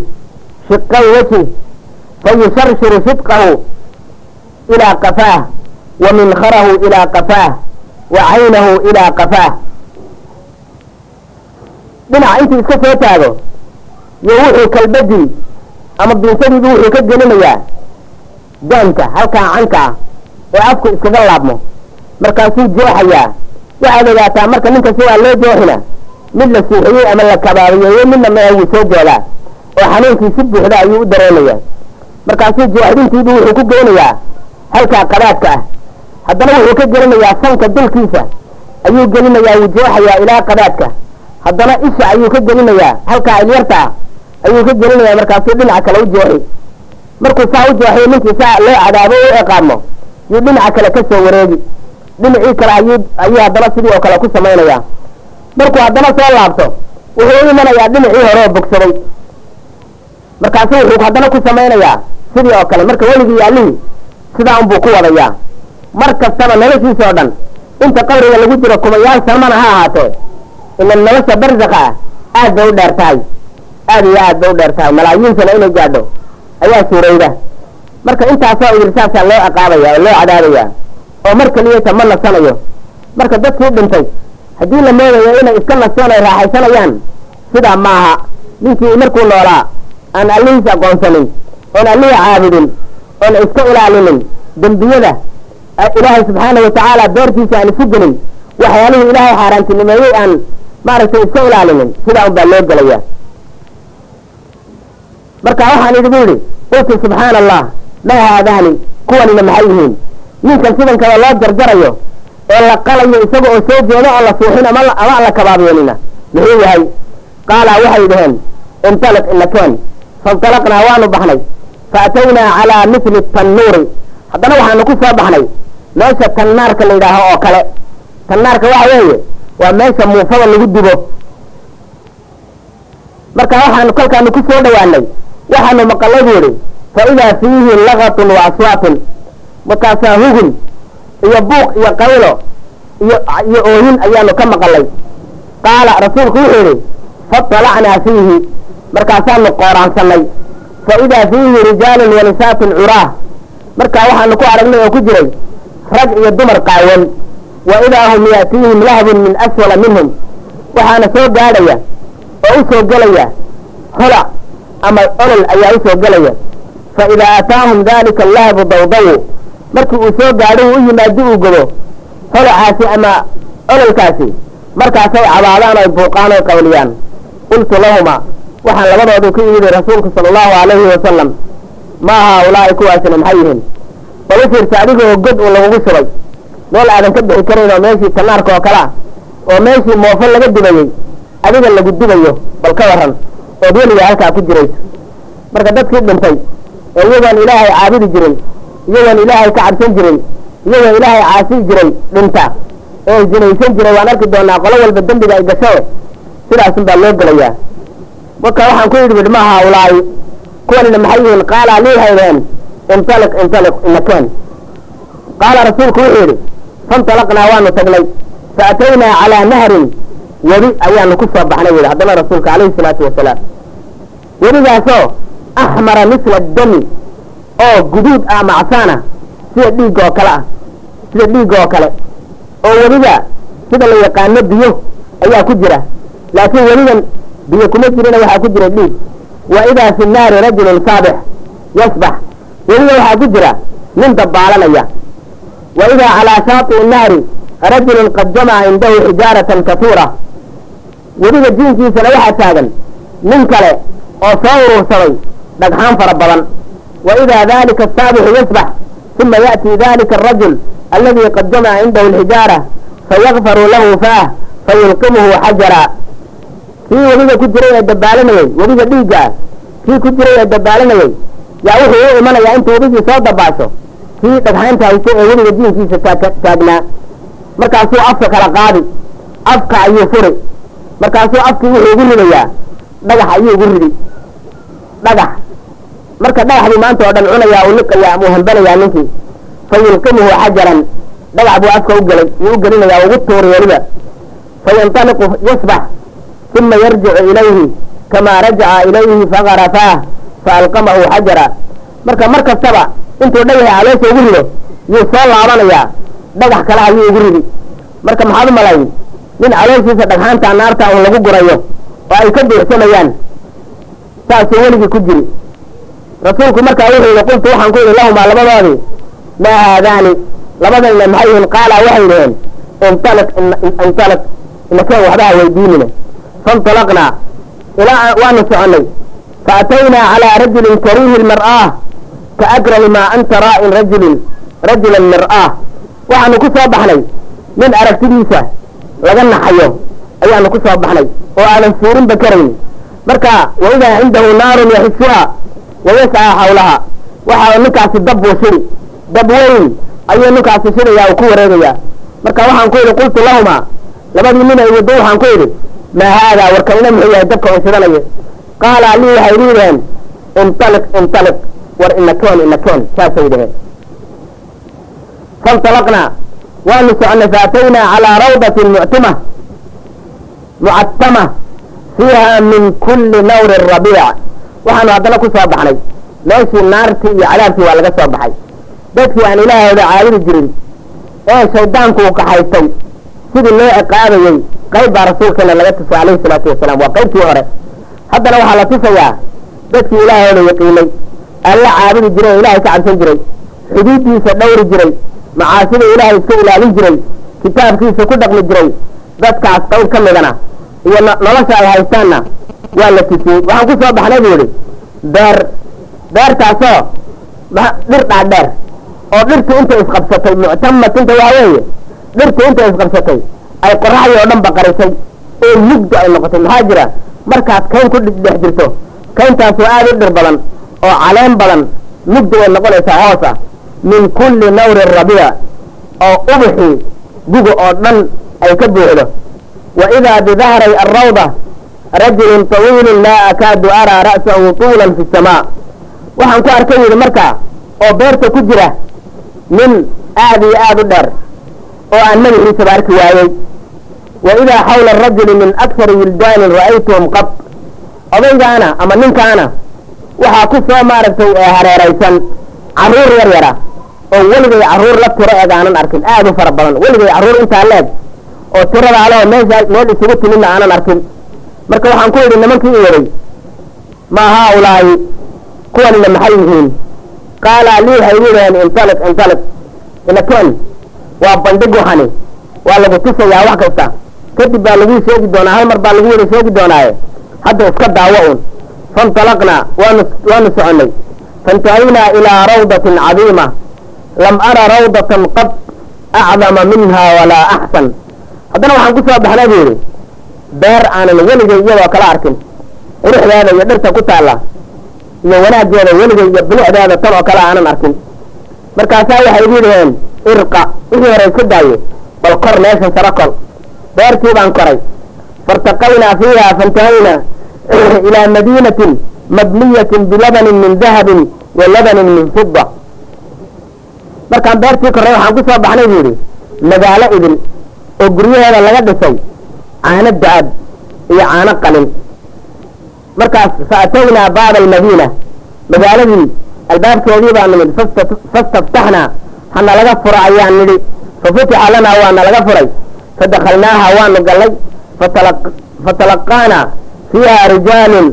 shiqay wajhi fayusharshiru shidqahu ilaa qafaah wa minkharahu ilaa qafaah wa caynahu ilaa qafaah dhinaca intuu iska soo taago iyo wuxuu kalbadii ama biinsadiibu wuxuu ka gelinayaa daanka halkaa canka ah ee afku iskaga laabmo markaasuu jooxayaa waxaad ogaataa marka ninka sidaa loo jooxina mid la suuxiyey ama la kabaabiyeeyey midna ma wuu soo jeedaa oo xanuunkii si buuxda ayuu u dareemayaa. Markaasuu jooxdintiibu wuxuu ku geynayaa halkaa qadaadka ah. Haddana wuxuu ka gelinayaa sanka dulkiisa ayuu gelinayaa wuu jooxayaa ilaa qadaadka haddana isha ayuu ka gelinayaa halkaa ilyarta ah ayuu ka gelinayaa markaasuu dhinaca kale u jooxi. Markuu saa u jooxiyo ninkii saa loo cadaabo u ciqaabmo yuu dhinaca kale ka soo wareegi dhinacii kale ayuu ayuu haddana sidii oo kale ku samaynayaa. Markuu haddana soo laabto wuxuu u imanayaa dhinacii hore oo bogsaday. Markaasu wuxuu haddana ku samaynayaa sidii oo kale. Marka weligii yaalihii sidaa unbuu ku wadayaa. Mar kastaba noloshiisa oo dhan inta qabriga lagu jiro kumayaal sanmana ha ahaatee ila nolosha barzakha ah aad bay u dheer tahay. Aad iyo aad bay u dheer tahay. Malaayiin sano inay gaadho. Ayaa suurayda. Marka intaasoo irsaasaa loo ciqaabaya oo loo cadaabaya oo mar keliyata ma nasanayo. Marka dadkii dhintay haddii la moodayo inay iska nasteen ay raaxaysanayaan sidaa maaha. Ninkii markuu noolaa aan allihiis aqoonsanin oon allihii caabudin oon iska ilaalinin dembiyada ilaahay subxaana watacaala beertiisa aan isu gelin waxyaalihii ilaahay xaaraantinimeeyey aan maaragtay iska ilaalinin sidaa un baa loo gelaya marka waxaan idinku yidhi qultu subxaana allah maa haadaani kuwanina maxay yihiin ninkan sidan kale loo jarjarayo ee la qalayo isaga oo soo jeedo oo la suuxin ama aan la kabaabiyenina muxuu yahay? Qaala waxay dhaheen intaliq inakeen faintalaqnaa waanu baxnay faataynaa calaa mithli tannuuri. Haddana waxaanu ku soo baxnay meesha tannaarka la yidhaaho oo kale. Tannaarka waxa weeye waa meesha muufada lagu dubo. Marka waxaanu kolkaanu ku soo dhawaanay waxaanu maqalay buu ihi fa idaa fiihi lagatun wa aswaatun markaasaa hugun iyo buuq iyo qaylo iyo oohin ayaanu ka maqalay. Qaala rasuulku wuxuu yidhi faطalacnaa fiihi. Markaasaanu qooraansanay fa idaa fiihi rijaalun wanisaatun curaah. Markaa waxaanu ku aragnay oo ku jiray rag iyo dumar qaawan. Wa idaa hum yaatiihim lahbun min asfala minhum. Waxaana soo gaadhaya oo u soo gelaya hola ama olol ayaa u soo gelaya fa idaa aataahum dalika lahbu dawdawu markii uu soo gaadho uu u yimaado uu godo holacaasi ama ololkaasi markaasay cabaadaan oy buuqaan oy qayliyaan qultu lahuma waxaan labadoodu ku yidhi rasuulku sala allahu calayhi wasalam maa haaulaa'i kuwaasina maxay yihiin? Bal u fiirsa adigoo god uu lagugu shubay. Meel aadan ka bixi karayn oo meeshii tanaarka oo kale ah oo meeshii moofo laga dubayey adiga lagu dubayo bal ka waran ood weligaa halkaa ku jirayso marka dadkii dhintay ee iyagoon ilaahay caabudi jirin iyagoon ilaahay ka cabsan jirin iyagoo ilaahay caasi jiray dhinta ee zinaysan jiray waan arki doonaa qolo walba dembiga ay gasho. Sidaasun baa loo gelayaa. Marka waxaan ku yidhi bidhi ma haaulaa'i kuwanina maxay yihiin? Qaala lii haydeen intaliq intaliq inakeen qaala rasuulku wuxuu yidhi faintalaqnaa waanu tagnay. Fa ataynaa calaa nahrin. Webi ayaanu ku soo baxnay yidhi haddana rasuulka calayhi salaatu wasalaam. Webigaasoo axmara misla dami oo guduud ah macsaana sida dhiigga oo kale ah sida dhiigga oo kale. Oo weliba sida la yaqaano biyo ayaa ku jira. Laakiin weligan biyo kuma jirina waxaa ku jira dhiig. Wa idaa fi naari rajulun saabix yasbax. Weliba waxaa ku jira nin dabaalanaya. Wa idaa calaa shaaطi'i naari rajulun qad jamaca cindahu xijaaratan kasiira weliba diinkiisana waxaa taagan nin kale oo soo urursaday dhagxaan fara badan idaa dalika asaabixu yasbax uma ya'ti dalika arajul aladi qad jamaca cindahu alxijaara fayakfaru lahu faah fayulqimuhu xajara kii weliga ku jiray ee dabaalanayey weliga dhiigga ah kii ku jiray ee dabaalanayey yaa wuxuu u imanayaa intuu weligii soo dabaasho kii dhagxaanta hayso ee weliga diinkiisa taagnaa markaasuu afka kala qaadi afka ayuu furi markaasuu afkii wuxuu ugu ridayaa dhagax ayuu ugu ridi dhagax marka dhagaxbuu maanta oo dhan cunayaa uu liqayaa amuu hambanayaa ninkii. Fa yulqimuhu xajaran. Dhagax buu afka ugelay yuu u gelinayaa ugu tuuri weliba fayanطaliqu yasbax. Uma yarjicu ilayhi kamaa rajaca ilayhi fagarafaah faalqamahu xajara. Marka mar kastaba intuu dhagaxa caloosha ugu rido yuu soo laabanayaa. Dhagax kale ayuu ugu ridi. Marka maxaad u malayn? Nin calooshiisa dhagxaanta naarta un lagu gurayo oo ay ka buuxsamayaan saasuu weligii ku jiri rasuulku markaa wuxuu yihi qultu waxaan ku yidhi lahumaa labadoodii maa haadaani labadanina maxay yihiin qaala waxay yidhaheen intaliq intaliq inakeen waxba weydiinina. Faintalaqnaa ilaa waanu soconnay. Faataynaa calaa rajulin kariihi lmar'aah ka akrahi maa anta raa'in rajulin rajulan mir'aah waxaanu ku soo baxnay. Nin aragtidiisa laga naxayo ayaanu ku soo baxnay oo aadan suurinba karayn marka waidaa cindahu naarun yaxisuha wayascaa xawlaha waxa ninkaasi dab buu shiri. Dab weyn ayuu ninkaasi shirayaa uu ku wareegayaa. Marka waxaan ku yidhi qultu lahumaa. Labadii nin ay wado waxaan ku yidhi maa haadaa warkanina muxuu yahay dabka un shidanayo qaala lii waxay liidaheen intaliq intaliq war inakeen inakeen saasay dhaheen faintalaqnaa waanu soconay faataynaa calaa rawdatin muctima mucatama fiiha min kulli nawri rabiic waxaanu haddana ku soo baxnay. Meeshii naartii iyo cadaabkii waa laga soo baxay. Dadkii aan ilaahooda caabudi jirin. Ee shaydaanku uu kaxaystay sidii loo ciqaabayey qayb baa rasuulkeena laga tusay calayhi salaatu wasalaam. Waa qaybtii hore. Haddana waxaa la tusayaa dadkii ilaahooda yaqiinay. Alla caabudi jiray oo ilaahay ka cabsan jiray. Xuduuddiisa dhowri jiray. Macaasida ilaahay iska ilaalin jiray. Kitaabkiisa ku dhaqmi jiray. Dadkaas qayb ka midana. Iyo nolosha ay haystaanna waa la tusiyey waxaan ku soo baxnay buu yihi beer beertaasoo dhir dhaadheer oo dhirtu intay isqabsatay muctamatinta waa weeye dhirtu intay isqabsatay ay qoraxdii oo dhan baqarisay oo mugdo ay noqotay. Maxaa jira? Markaad kayn ku dhex jirto. Kayntaasoo aada u dhir badan oo caleen badan mugdi way noqonaysaa hoos ah. Min kulli nawri rabiic oo ubuxii guga oo dhan ay ka buuxdo. Wa idaa bidahray alrawda rajulun tawiilun laa akaadu araa ra'sahu tuulan fi samaa. Waxaan ku arkay yidhi markaa oo beerta ku jira nin aad iyo aad u dheer oo aan madaxiisaba arki waayey wa idaa xawla arajuli min akari wildaanin ra'aytuhum qab odaygaana ama ninkaana waxaa ku soo maaragtay hareeraysan carruur yar yara oo weligay carruur la tiro eeg aanan arkin aad u fara badan weligay carruur intaa leeg oo tirada aloo meesha meel isugu timidna aanan arkin marka waxaan ku yidhi nimankii i waday ma haaulaahi kuwanina maxay yihiin. Qaala lii waxay igu yidhaheen intaliq intaliq inaken waa bandhig waxani waa lagu tusayaa wax kasta. Kadib baa laguu sheegi doonaa hal mar baa lagu wada sheegi doonaaye. Hadda iska daawo un faintalaqnaa waanu waanu soconnay faintahaynaa ilaa rawdatin cadiima. Lam ara rawdatan qad acdama minha walaa axsan. Haddana waxaan ku soo baxnay buu yidhi beer aanan weligay iyadoo kala arkin. Quruxdeeda iyo dhirta ku taalla. Iyo wanaaggeeda weligay iyo bilicdeeda tan oo kale aanan arkin. Markaasaa waxay igu yidhaheen irqa wixii hore iska daaye bal kor meeshan saro kol. Beertii baan koray. Fairtaqaynaa fiiha faintahaynaa [CLEARS THROAT] ilaa madiinatin mabniyatin bilabanin min dahabin wa labanin min fida markaan beertii korray waxaan ku soo baxnay buu yidhi magaalo idin oo guryaheeda laga dhisay caano da'ab iyo caano qalin. Markaas fa ataynaa baaba almadiina. Magaaladii albaabkeedii baa nimid fastaftaxnaa hana laga fura ayaan nidhi fafutixa lanaa waana laga furay. Fadakalnaaha waanu gallay. Fatalaqaanaa fiiha rijaalun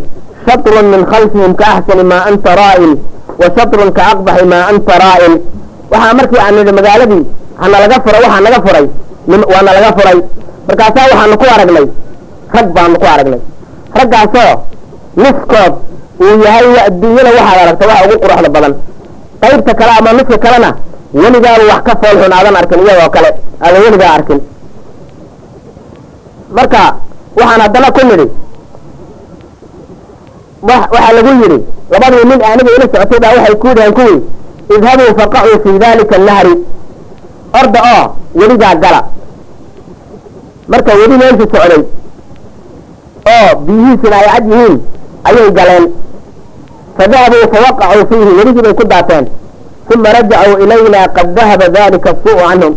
shatrun min khalfihim ka axsani maa anta raa'in wa shatrun ka aqbaxi maa anta raa'in. Waxaa markii aan nidhi magaaladii hana laga furay waxaa naga furay. Waana laga furay markaasaa waxaanu ku aragnay rag baanu ku aragnay. Raggaasoo niskood uu yahay adduunyada waxaad aragta waxa ugu quruxda badan. Qaybta kale ama niska kalena weligaaba wax ka foolxun aadan arkin iyadoo kale aadan weligaa arkin. Marka waxaan haddana ku nidhi waxaa lagu yidhi labadii nin aniga ila socotay baa waxay ku yidhaheen kuwii idhabuu faqacuu fii dalika annahri. Orda oo weligaa gala marka weli meesha socday oo biyihiisina ay cad yihiin ayay galeen. Fadahabuu fawaqacuu fiihi weligii bay ku daateen. Uma rajacuu ilayna qad dahaba dalika asuu canhum.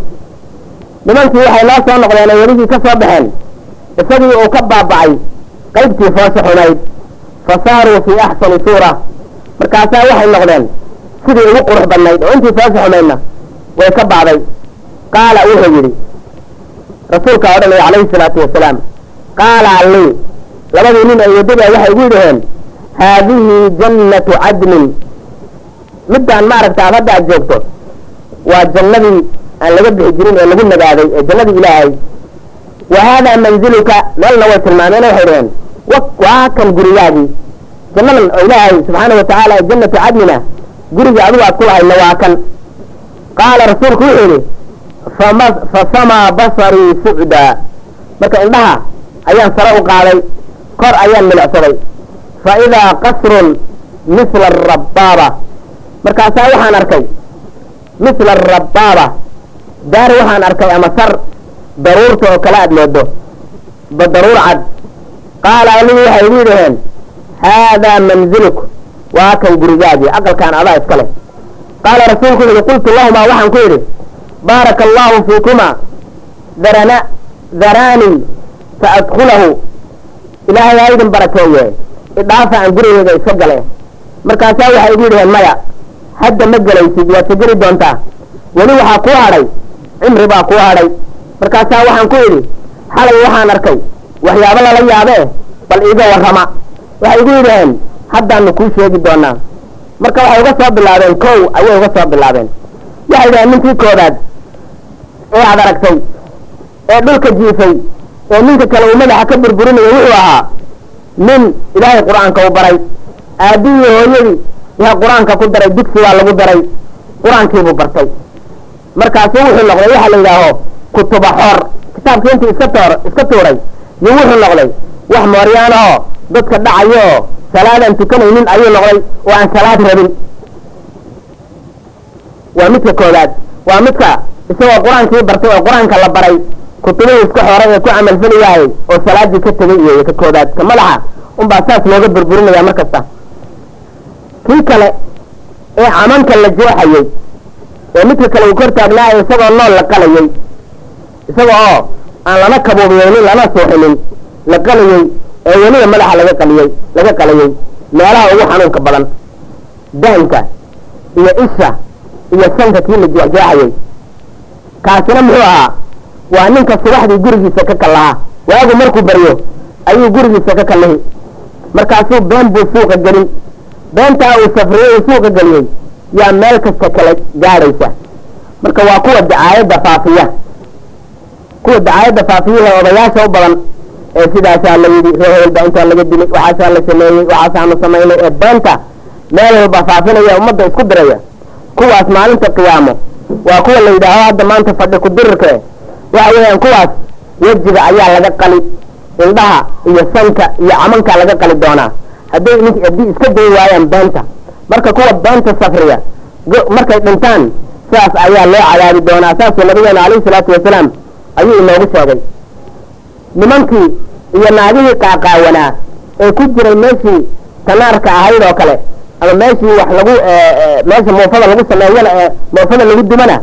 Nimankii waxay noo soo noqdeen oo weligii ka soo baxeen. Isagii uu ka baaba'ay qaybtii foosha xumayd. Fa saaruu fii axsani suura. Markaasaa waxay noqdeen sidii ugu qurux badnayd. Oo intii foosha xumaydna way ka ba'day qaala wuxuu yidhi rasuulka odhanaya calayhi salaatu wasalaam. Qaala lii labadii nin ay waddada waxay igu yidhaheen haadihi jannatu cadnin middaan maaragta aad hadda aad joogto waa jannadii aan laga bixi jirin ee lagu nagaaday ee jannadii ilaahay. Wa haadaa manziluka meelna way tilmaameen waxay dhaheen waa kan gurigaagii. Jannadan oo ilaahay subxaana wa tacaala jannatu cadnina gurigii adigu aad ku lahayna waa kan. Qaala rasuulku wuxuu yidhi fasamaa basarii sucdaa marka indhaha ayaan sare u qaaday kor ayaan milicsaday. Fa idaa qasrun misla arabaaba markaasaa waxaan arkay misla arabaaba daar waxaan arkay ama sar daruurta oo kale aad moodo ba daruur cad. Qaala aligu waxay igu yidhaheen haadaa manziluk. Waa kan gurigaagii aqalkaan adaa iska leh. Qaala rasuulku wuxu qultu lahumaa waxaan ku yidhi baaraka allahu fiikuma darana daraani fa adkulahu ilaahay ha idin barakeeye idhaafa aan gurigeyga iska gale. Markaasaa waxay igu yidhaheen maya hadda ma gelaysid waad ka geli doontaa. Weli waxaa kuu hadhay cimri baa kuu hadhay. Markaasaa waxaan ku yidhi xalay waxaan arkay waxyaabo lala yaabee bal iiga warrama. Waxay igu yidhaheen haddaanu kuu sheegi doonaa. Marka waxay uga soo bilaabeen kow ayay uga soo bilaabeen. Waxay dhaheen ninkii koobaad ee aad aragtay ee dhulka jiifay ee ninka kale uu madaxa ka burburinayo wuxuu ahaa nin ilaahay qur'aanka u baray. Aabihii hooyadii yaa qur'aanka ku daray digsigaa lagu daray qur'aankiibuu bartay. Markaasu wuxuu noqday waxa la yidhaaho kutuba xoor. Kitaabkii intii iska toor iska tuuray iyo wuxuu noqday wax mooryaan oo dadka dhacayo oo salaadaan tukanaynin ayuu noqday oo aan salaad rabin. Waa midka koobaad waa midka isagoo qur'aankii bartay oo qur'aanka la baray kutubihii iska xoray ee ku camalfali oo salaadii ka tegay iyo ka koobaad. Ka madaxa unbaa saas looga burburinaya mar kasta kii kale ee camanka la jeexayey ee midka kale uu kor taagnaayo isagoo nool la qalayey isaga oo aan lana kabuubiyeynin lana suuxinin la qalayey ee weliba madaxa laga qaliyey laga qalayey meelaha ugu xanuunka badan. Dahanka iyo isha iyo sanka kii la jeexjeexayey kaasina muxuu ahaa waa ninka subaxdii gurigiisa ka kallaha waagu markuu baryo ayuu gurigiisa ka kallihi markaasuu been buu suuqa gelin. Beentaa uu safriyey uu suuqa geliyey. Yaa meel kasta kala gaadhaysa marka waa kuwa dacaayadda faafiya. Kuwa dacaayadda faafiyaha odayaasha u badan ee sidaasaa la yidhi ree hebel intaa laga dilay waxaasaa la sameeyey waxaasaanu samaynay ee beenta meel walba faafinaya ummadda isku diraya. Kuwaas maalinta qiyaamo waa kuwa la yidhaaho hadda maanta fadhi ku dirirka e waxa weeyaan kuwaas wejiga ayaa laga qali indhaha iyo sanka iyo camanka laga qali doonaa. Hadday nink haddii iska day waayaan beenta marka kuwa beenta safriya markay dhintaan sidaas ayaa loo cadaabi doonaa. Saasuu nabigeena calayhi salaatu wasalaam ayuu inoogu sheegay. Nimankii iyo naagihii qaaqaawanaa ee ku jiray meeshii tanaarka ahayd oo kale ama meeshii wax lagu meesha muufada lagu sameeyana ee muufada lagu dumana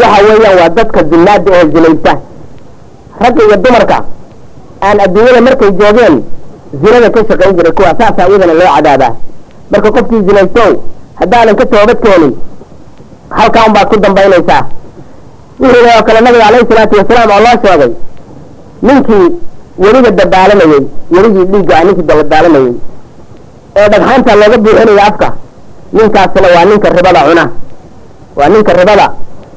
waxa weeyaan waa dadka zinaada oo zinaysta ragga iyo dumarka aan adduunyada markay joogeen zinada ka shaqayn jiray kuwa saasaa iyadana loo cadaabaa. Marka qofkii zinaystow haddaadan ka toobad keenin halkaa un baad ku dambaynaysaa. Wuxuu oo kale nabiga calayhi salaatu wasalaam oo loo sheegay ninkii weliga dabaalamayey weligii dhiigga ninkii dabaalamayey ee dhagxaanta looga buuxinaya afka. Ninkaasina waa ninka ribada cuna. Waa ninka ribada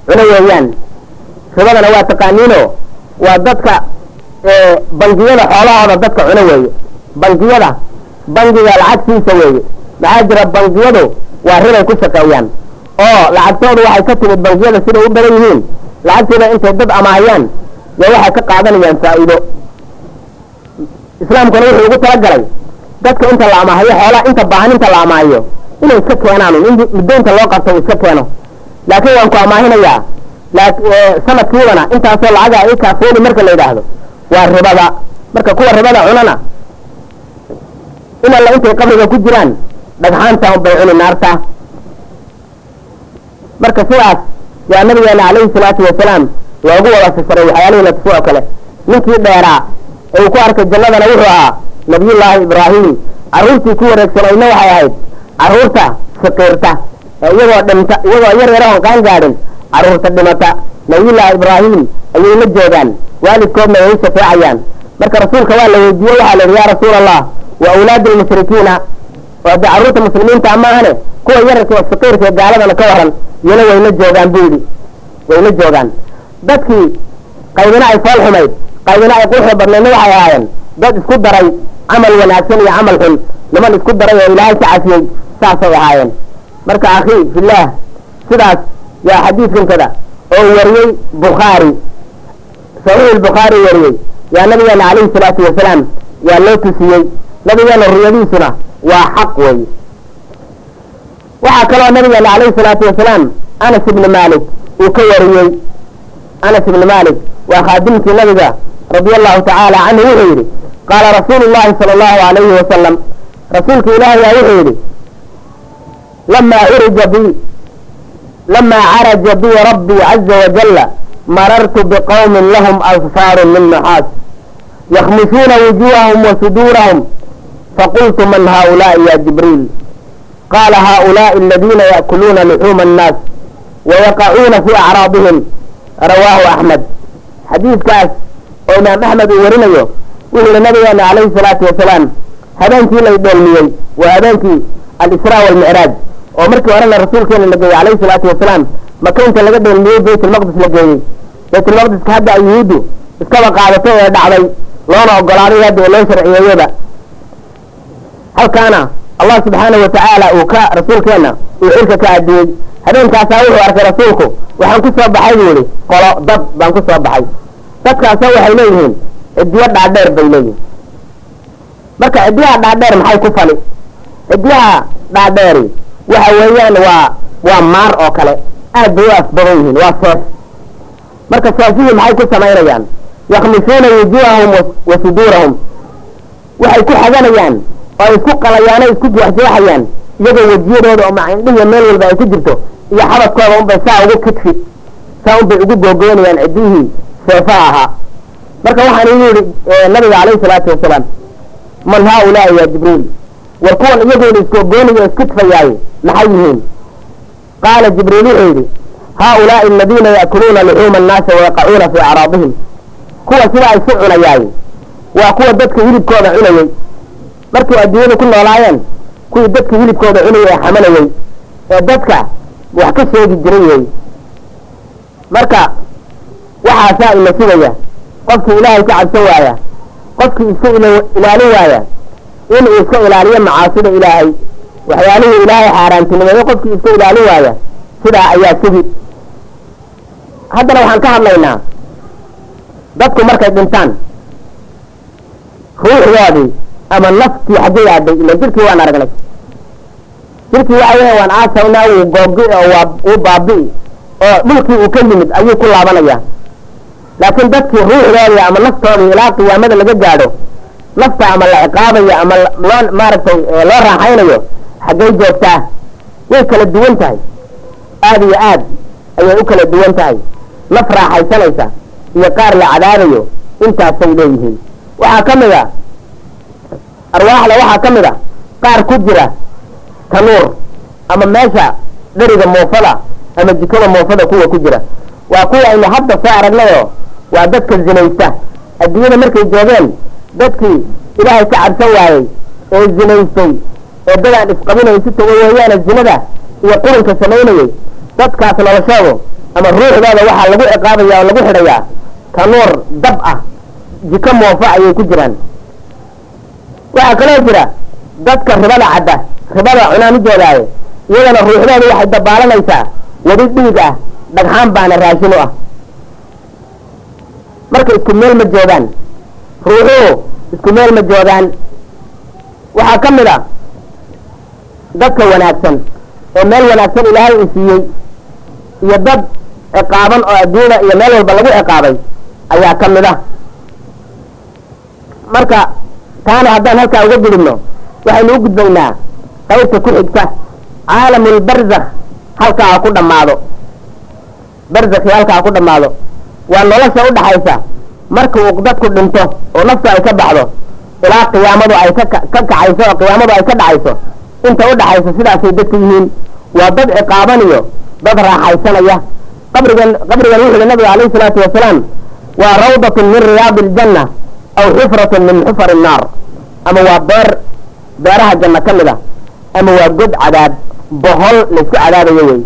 cuna weeyaan. Ribadana waa taqaaniino. Waa dadka bangiyada xoolahooda dadka cuna weeye. Bangiyada bangiga lacagtiisa weeye. Maxaa jira bangiyadu waa ribay ku shaqeeyaan. Oo lacagtoodu waxay ka timid bangiyada siday u badan yihiin. Lacagtooda intay dad amaahayaan yo waxay ka qaadanayaan faa'iido. Islaamkuna wuxuu ugu talagalay dadka inta la amaahayo xoolaha inta baahan inta la amaahayo inay iska keenaan in muddoynta loo qabto iska keeno. Laakiin waan ku amaahinayaa sanadkiibana intaasoo lacaga i kaafooni marka la yidhaahdo waa ribada. Marka kuwa ribada cunana in alla intay qabriga ku jiraan dhagxaanta bay cuni naarta. Marka sidaas yaa nabigeena calayhi salaatu wasalaam loogu wada sifaray waxyaalihii la tuso oo kale. Ninkii dheeraa uu ku arkay jannadana wuxuu ahaa nabiyullaahi ibraahim. Carruurtii ku wareegsanayna waxay ahayd carruurta faqiirta ee iyagoo dhimta iyagoo yar yar oon qaan gaadhin carruurta dhimata. Nabiyullaahi ibraahim ayay la joogaan waalidkoodna way u shafeecayaan. Marka rasuulka waa la weydiiyey waxaa la yidhi yaa rasuul allah wa awlaadu lmushrikiina oo de carruurta muslimiinta maahane kuwa yararka ee ee gaaladana ka waran iyana way la joogaan buu yidhi. Way la joogaan. Dadkii qaybina ay fool xumayd qaybina ay quruxda badnaydna waxay ahaayeen dad isku daray camal wanaagsan iyo camal xun. Niman isku daray oo ilaahay ka cafiyey saasay ahaayeen. Marka akhi fillaah sidaas yaa xadiidkankada oo wariyey bukhaari saxiix bukhaari wariyey. Yaa nabigeena calayhi salaatu wasalaam yaa loo tusiyey. Nabigeena ruyadiisuna waa xaq weeye waxaa kaloo nabigeena calayhi salaatu wasalaam anas ibni malik uu ka wariyey. Anas ibni malik waa khaadimkii nabiga radi allahu tacaala canhu wuxuu yidhi qaala rasuulu llahi sala allahu alayhi wasalam rasuulka ilaahay a wuxuu yidhi lamaa urija bi lamaa caraja bi rabbii caza wajalla marartu biqawmin lahum anfaaru min naxaas yakhmishuuna wujuuhahum wa suduurahum faqultu man haulaai ya jibriil? Qaala haulaai aladiina yaakuluuna luxuuma annaas wayaقacuuna fi acraadihim rawaahu axmed xadiidkaas oo imaam axmed uu warinayo wuxuu yihi nabigeena calayhi salaatu wasalaam habeenkii lay dheelmiyey waa habeenkii alisraa walmicraaj oo markii horena rasuulkeena la geeyey calayhi salaatu wasalaam maka inta laga dheelmiyey baytulmaqdis la geeyey. Baytulmaqdiska hadda ay yuhuuddu iskaba qaadatay ee dhacday loona ogolaaday hadda oo loo sharciyeeyaba halkaana allah subxaanahu watacaala uu ka rasuulkeena uu xilka ka adiyey habeenkaasaa wuxuu arkay rasuulku waxaan ku soo baxay buu yihi qolo dad baan ku soo baxay dadkaasoo waxay leeyihiin cidiyo dhaadheer bay leeyihiin marka cidiyaha dhaadheer maxay ku fali? Cidiyaha dhaadheeri waxa weeyaan waa waa maar oo kale. Aad bay u af badan yihiin waa seef. Marka saasihii maxay ku samaynayaan? Yakmisuuna wujuuhahum wa suduurahum. Waxay ku xaganayaan oo isku qalayaano isku jeexjeexayaan iyagoo wejiyadooda oo macindhihiya meel walba ay ku jirto iyo xabadkooda unbay saa ugu kidfi saa unbay ugu googoynayaan ciddihii seefaha ahaa marka waxaan igu yihi nabiga calayhi salaatu wasalaam man haaulaai ya jibriil? War kuwan iyagoona isgoogoonaya iskidfayaaye maxay yihiin? Qaala jibriil wuxuu yidhi haaulaai aladiina ya'kuluuna luxuuma annaasi wayaqacuuna fii acraadihim. Kuwa sidaa isu cunayaaye waa kuwa dadka hilibkooda cunayey markay adduunyada ku noolaayeen kuwii dadka hilibkooda cunayay ee xamanayey ee dadka wax ka sheegi jiray wey marka waxaasaa ina sugaya. Qofkii ilaahay ka cabsan waaya. Qofkii iska ilaalin waaya. Inuu iska ilaaliyo macaasida ilaahay. Waxyaalihii ilaahay xaaraantinimeeyo qofkii iska ilaalin waaya. Sidaa ayaa sugi. Haddana waxaan ka hadlaynaa. Dadku markay dhintaan ruuxdoodii ama naftii xaggay aaday ila jirkii waan aragnay jirkii waxa weya waan aasaynaa wuu googi oo waa wuu baabi'i oo dhulkii uu ka yimid ayuu ku laabanaya laakiin dadkii ruuxdoodii ama naftoodii ilaa qiyaamada laga gaadho nafta ama la ciqaabayo ama loo maaragtay loo raaxaynayo xaggay joogtaa way kala duwan tahay. Aada iyo aad ayay u kala duwan tahay. Naf raaxaysanaysa iyo qaar la cadaabayo intaasay leeyihiin. Waxaa ka mid a arwaaxda waxaa ka mid a qaar ku jira tanuur ama meesha dheriga moofada ama jikada moofada kuwa ku jira. Waa kuwa aynu hadda soo aragnayoo waa dadka zinaysta adduunyada markay joogeen dadkii ilaahay ka cabsan waayey ee zinaystay ee dadaan isqabinay si tago weeyaane zinada iyo qurunka samaynayey dadkaas noloshoodu ama ruuxdooda waxaa lagu ciqaabaya oo lagu xidhayaa tanuur dab ah jiko moofo ayay ku jiraan. Waxaa kaloo jira dadka ribada cadda ribada cunaan u jeedaaye iyadana ruuxdooda waxay dabaalanaysaa wadi dhiig ah dhagxaan baana raashin u ah marka isku meel ma joogaan ruuxuhu isku meel ma joogaan waxaa ka mid a dadka wanaagsan oo meel wanaagsan ilaahay uu siiyey iyo dad ciqaaban oo adduunyada iyo meel walba lagu ciqaabay ayaa ka mid ah marka taana haddaan halkaa uga gudubno waxaynu u gudbaynaa qaybta ku xigta caalamulbarzakh halkaa ha ku dhammaado. Barzakhi halkaa ha ku dhammaado waa nolosha u dhaxaysa. Marka uu dadku dhinto oo naftu ay ka baxdo ilaa qiyaamadu ay ka ka kacayso oo qiyaamadu ay ka dhacayso inta u dhaxaysa sidaasay dadku yihiin. Waa dad ciqaaban iyo dad raaxaysanaya qabrigan qabrigan wuxu uhi nabiga alayhi salaatu wasalaam waa rawdatun min riyaadi aljanna aw xufratun min xufari nnaar ama waa beer beeraha janno ka mid a ama waa god cadaab bohol laysku cadaabayo wey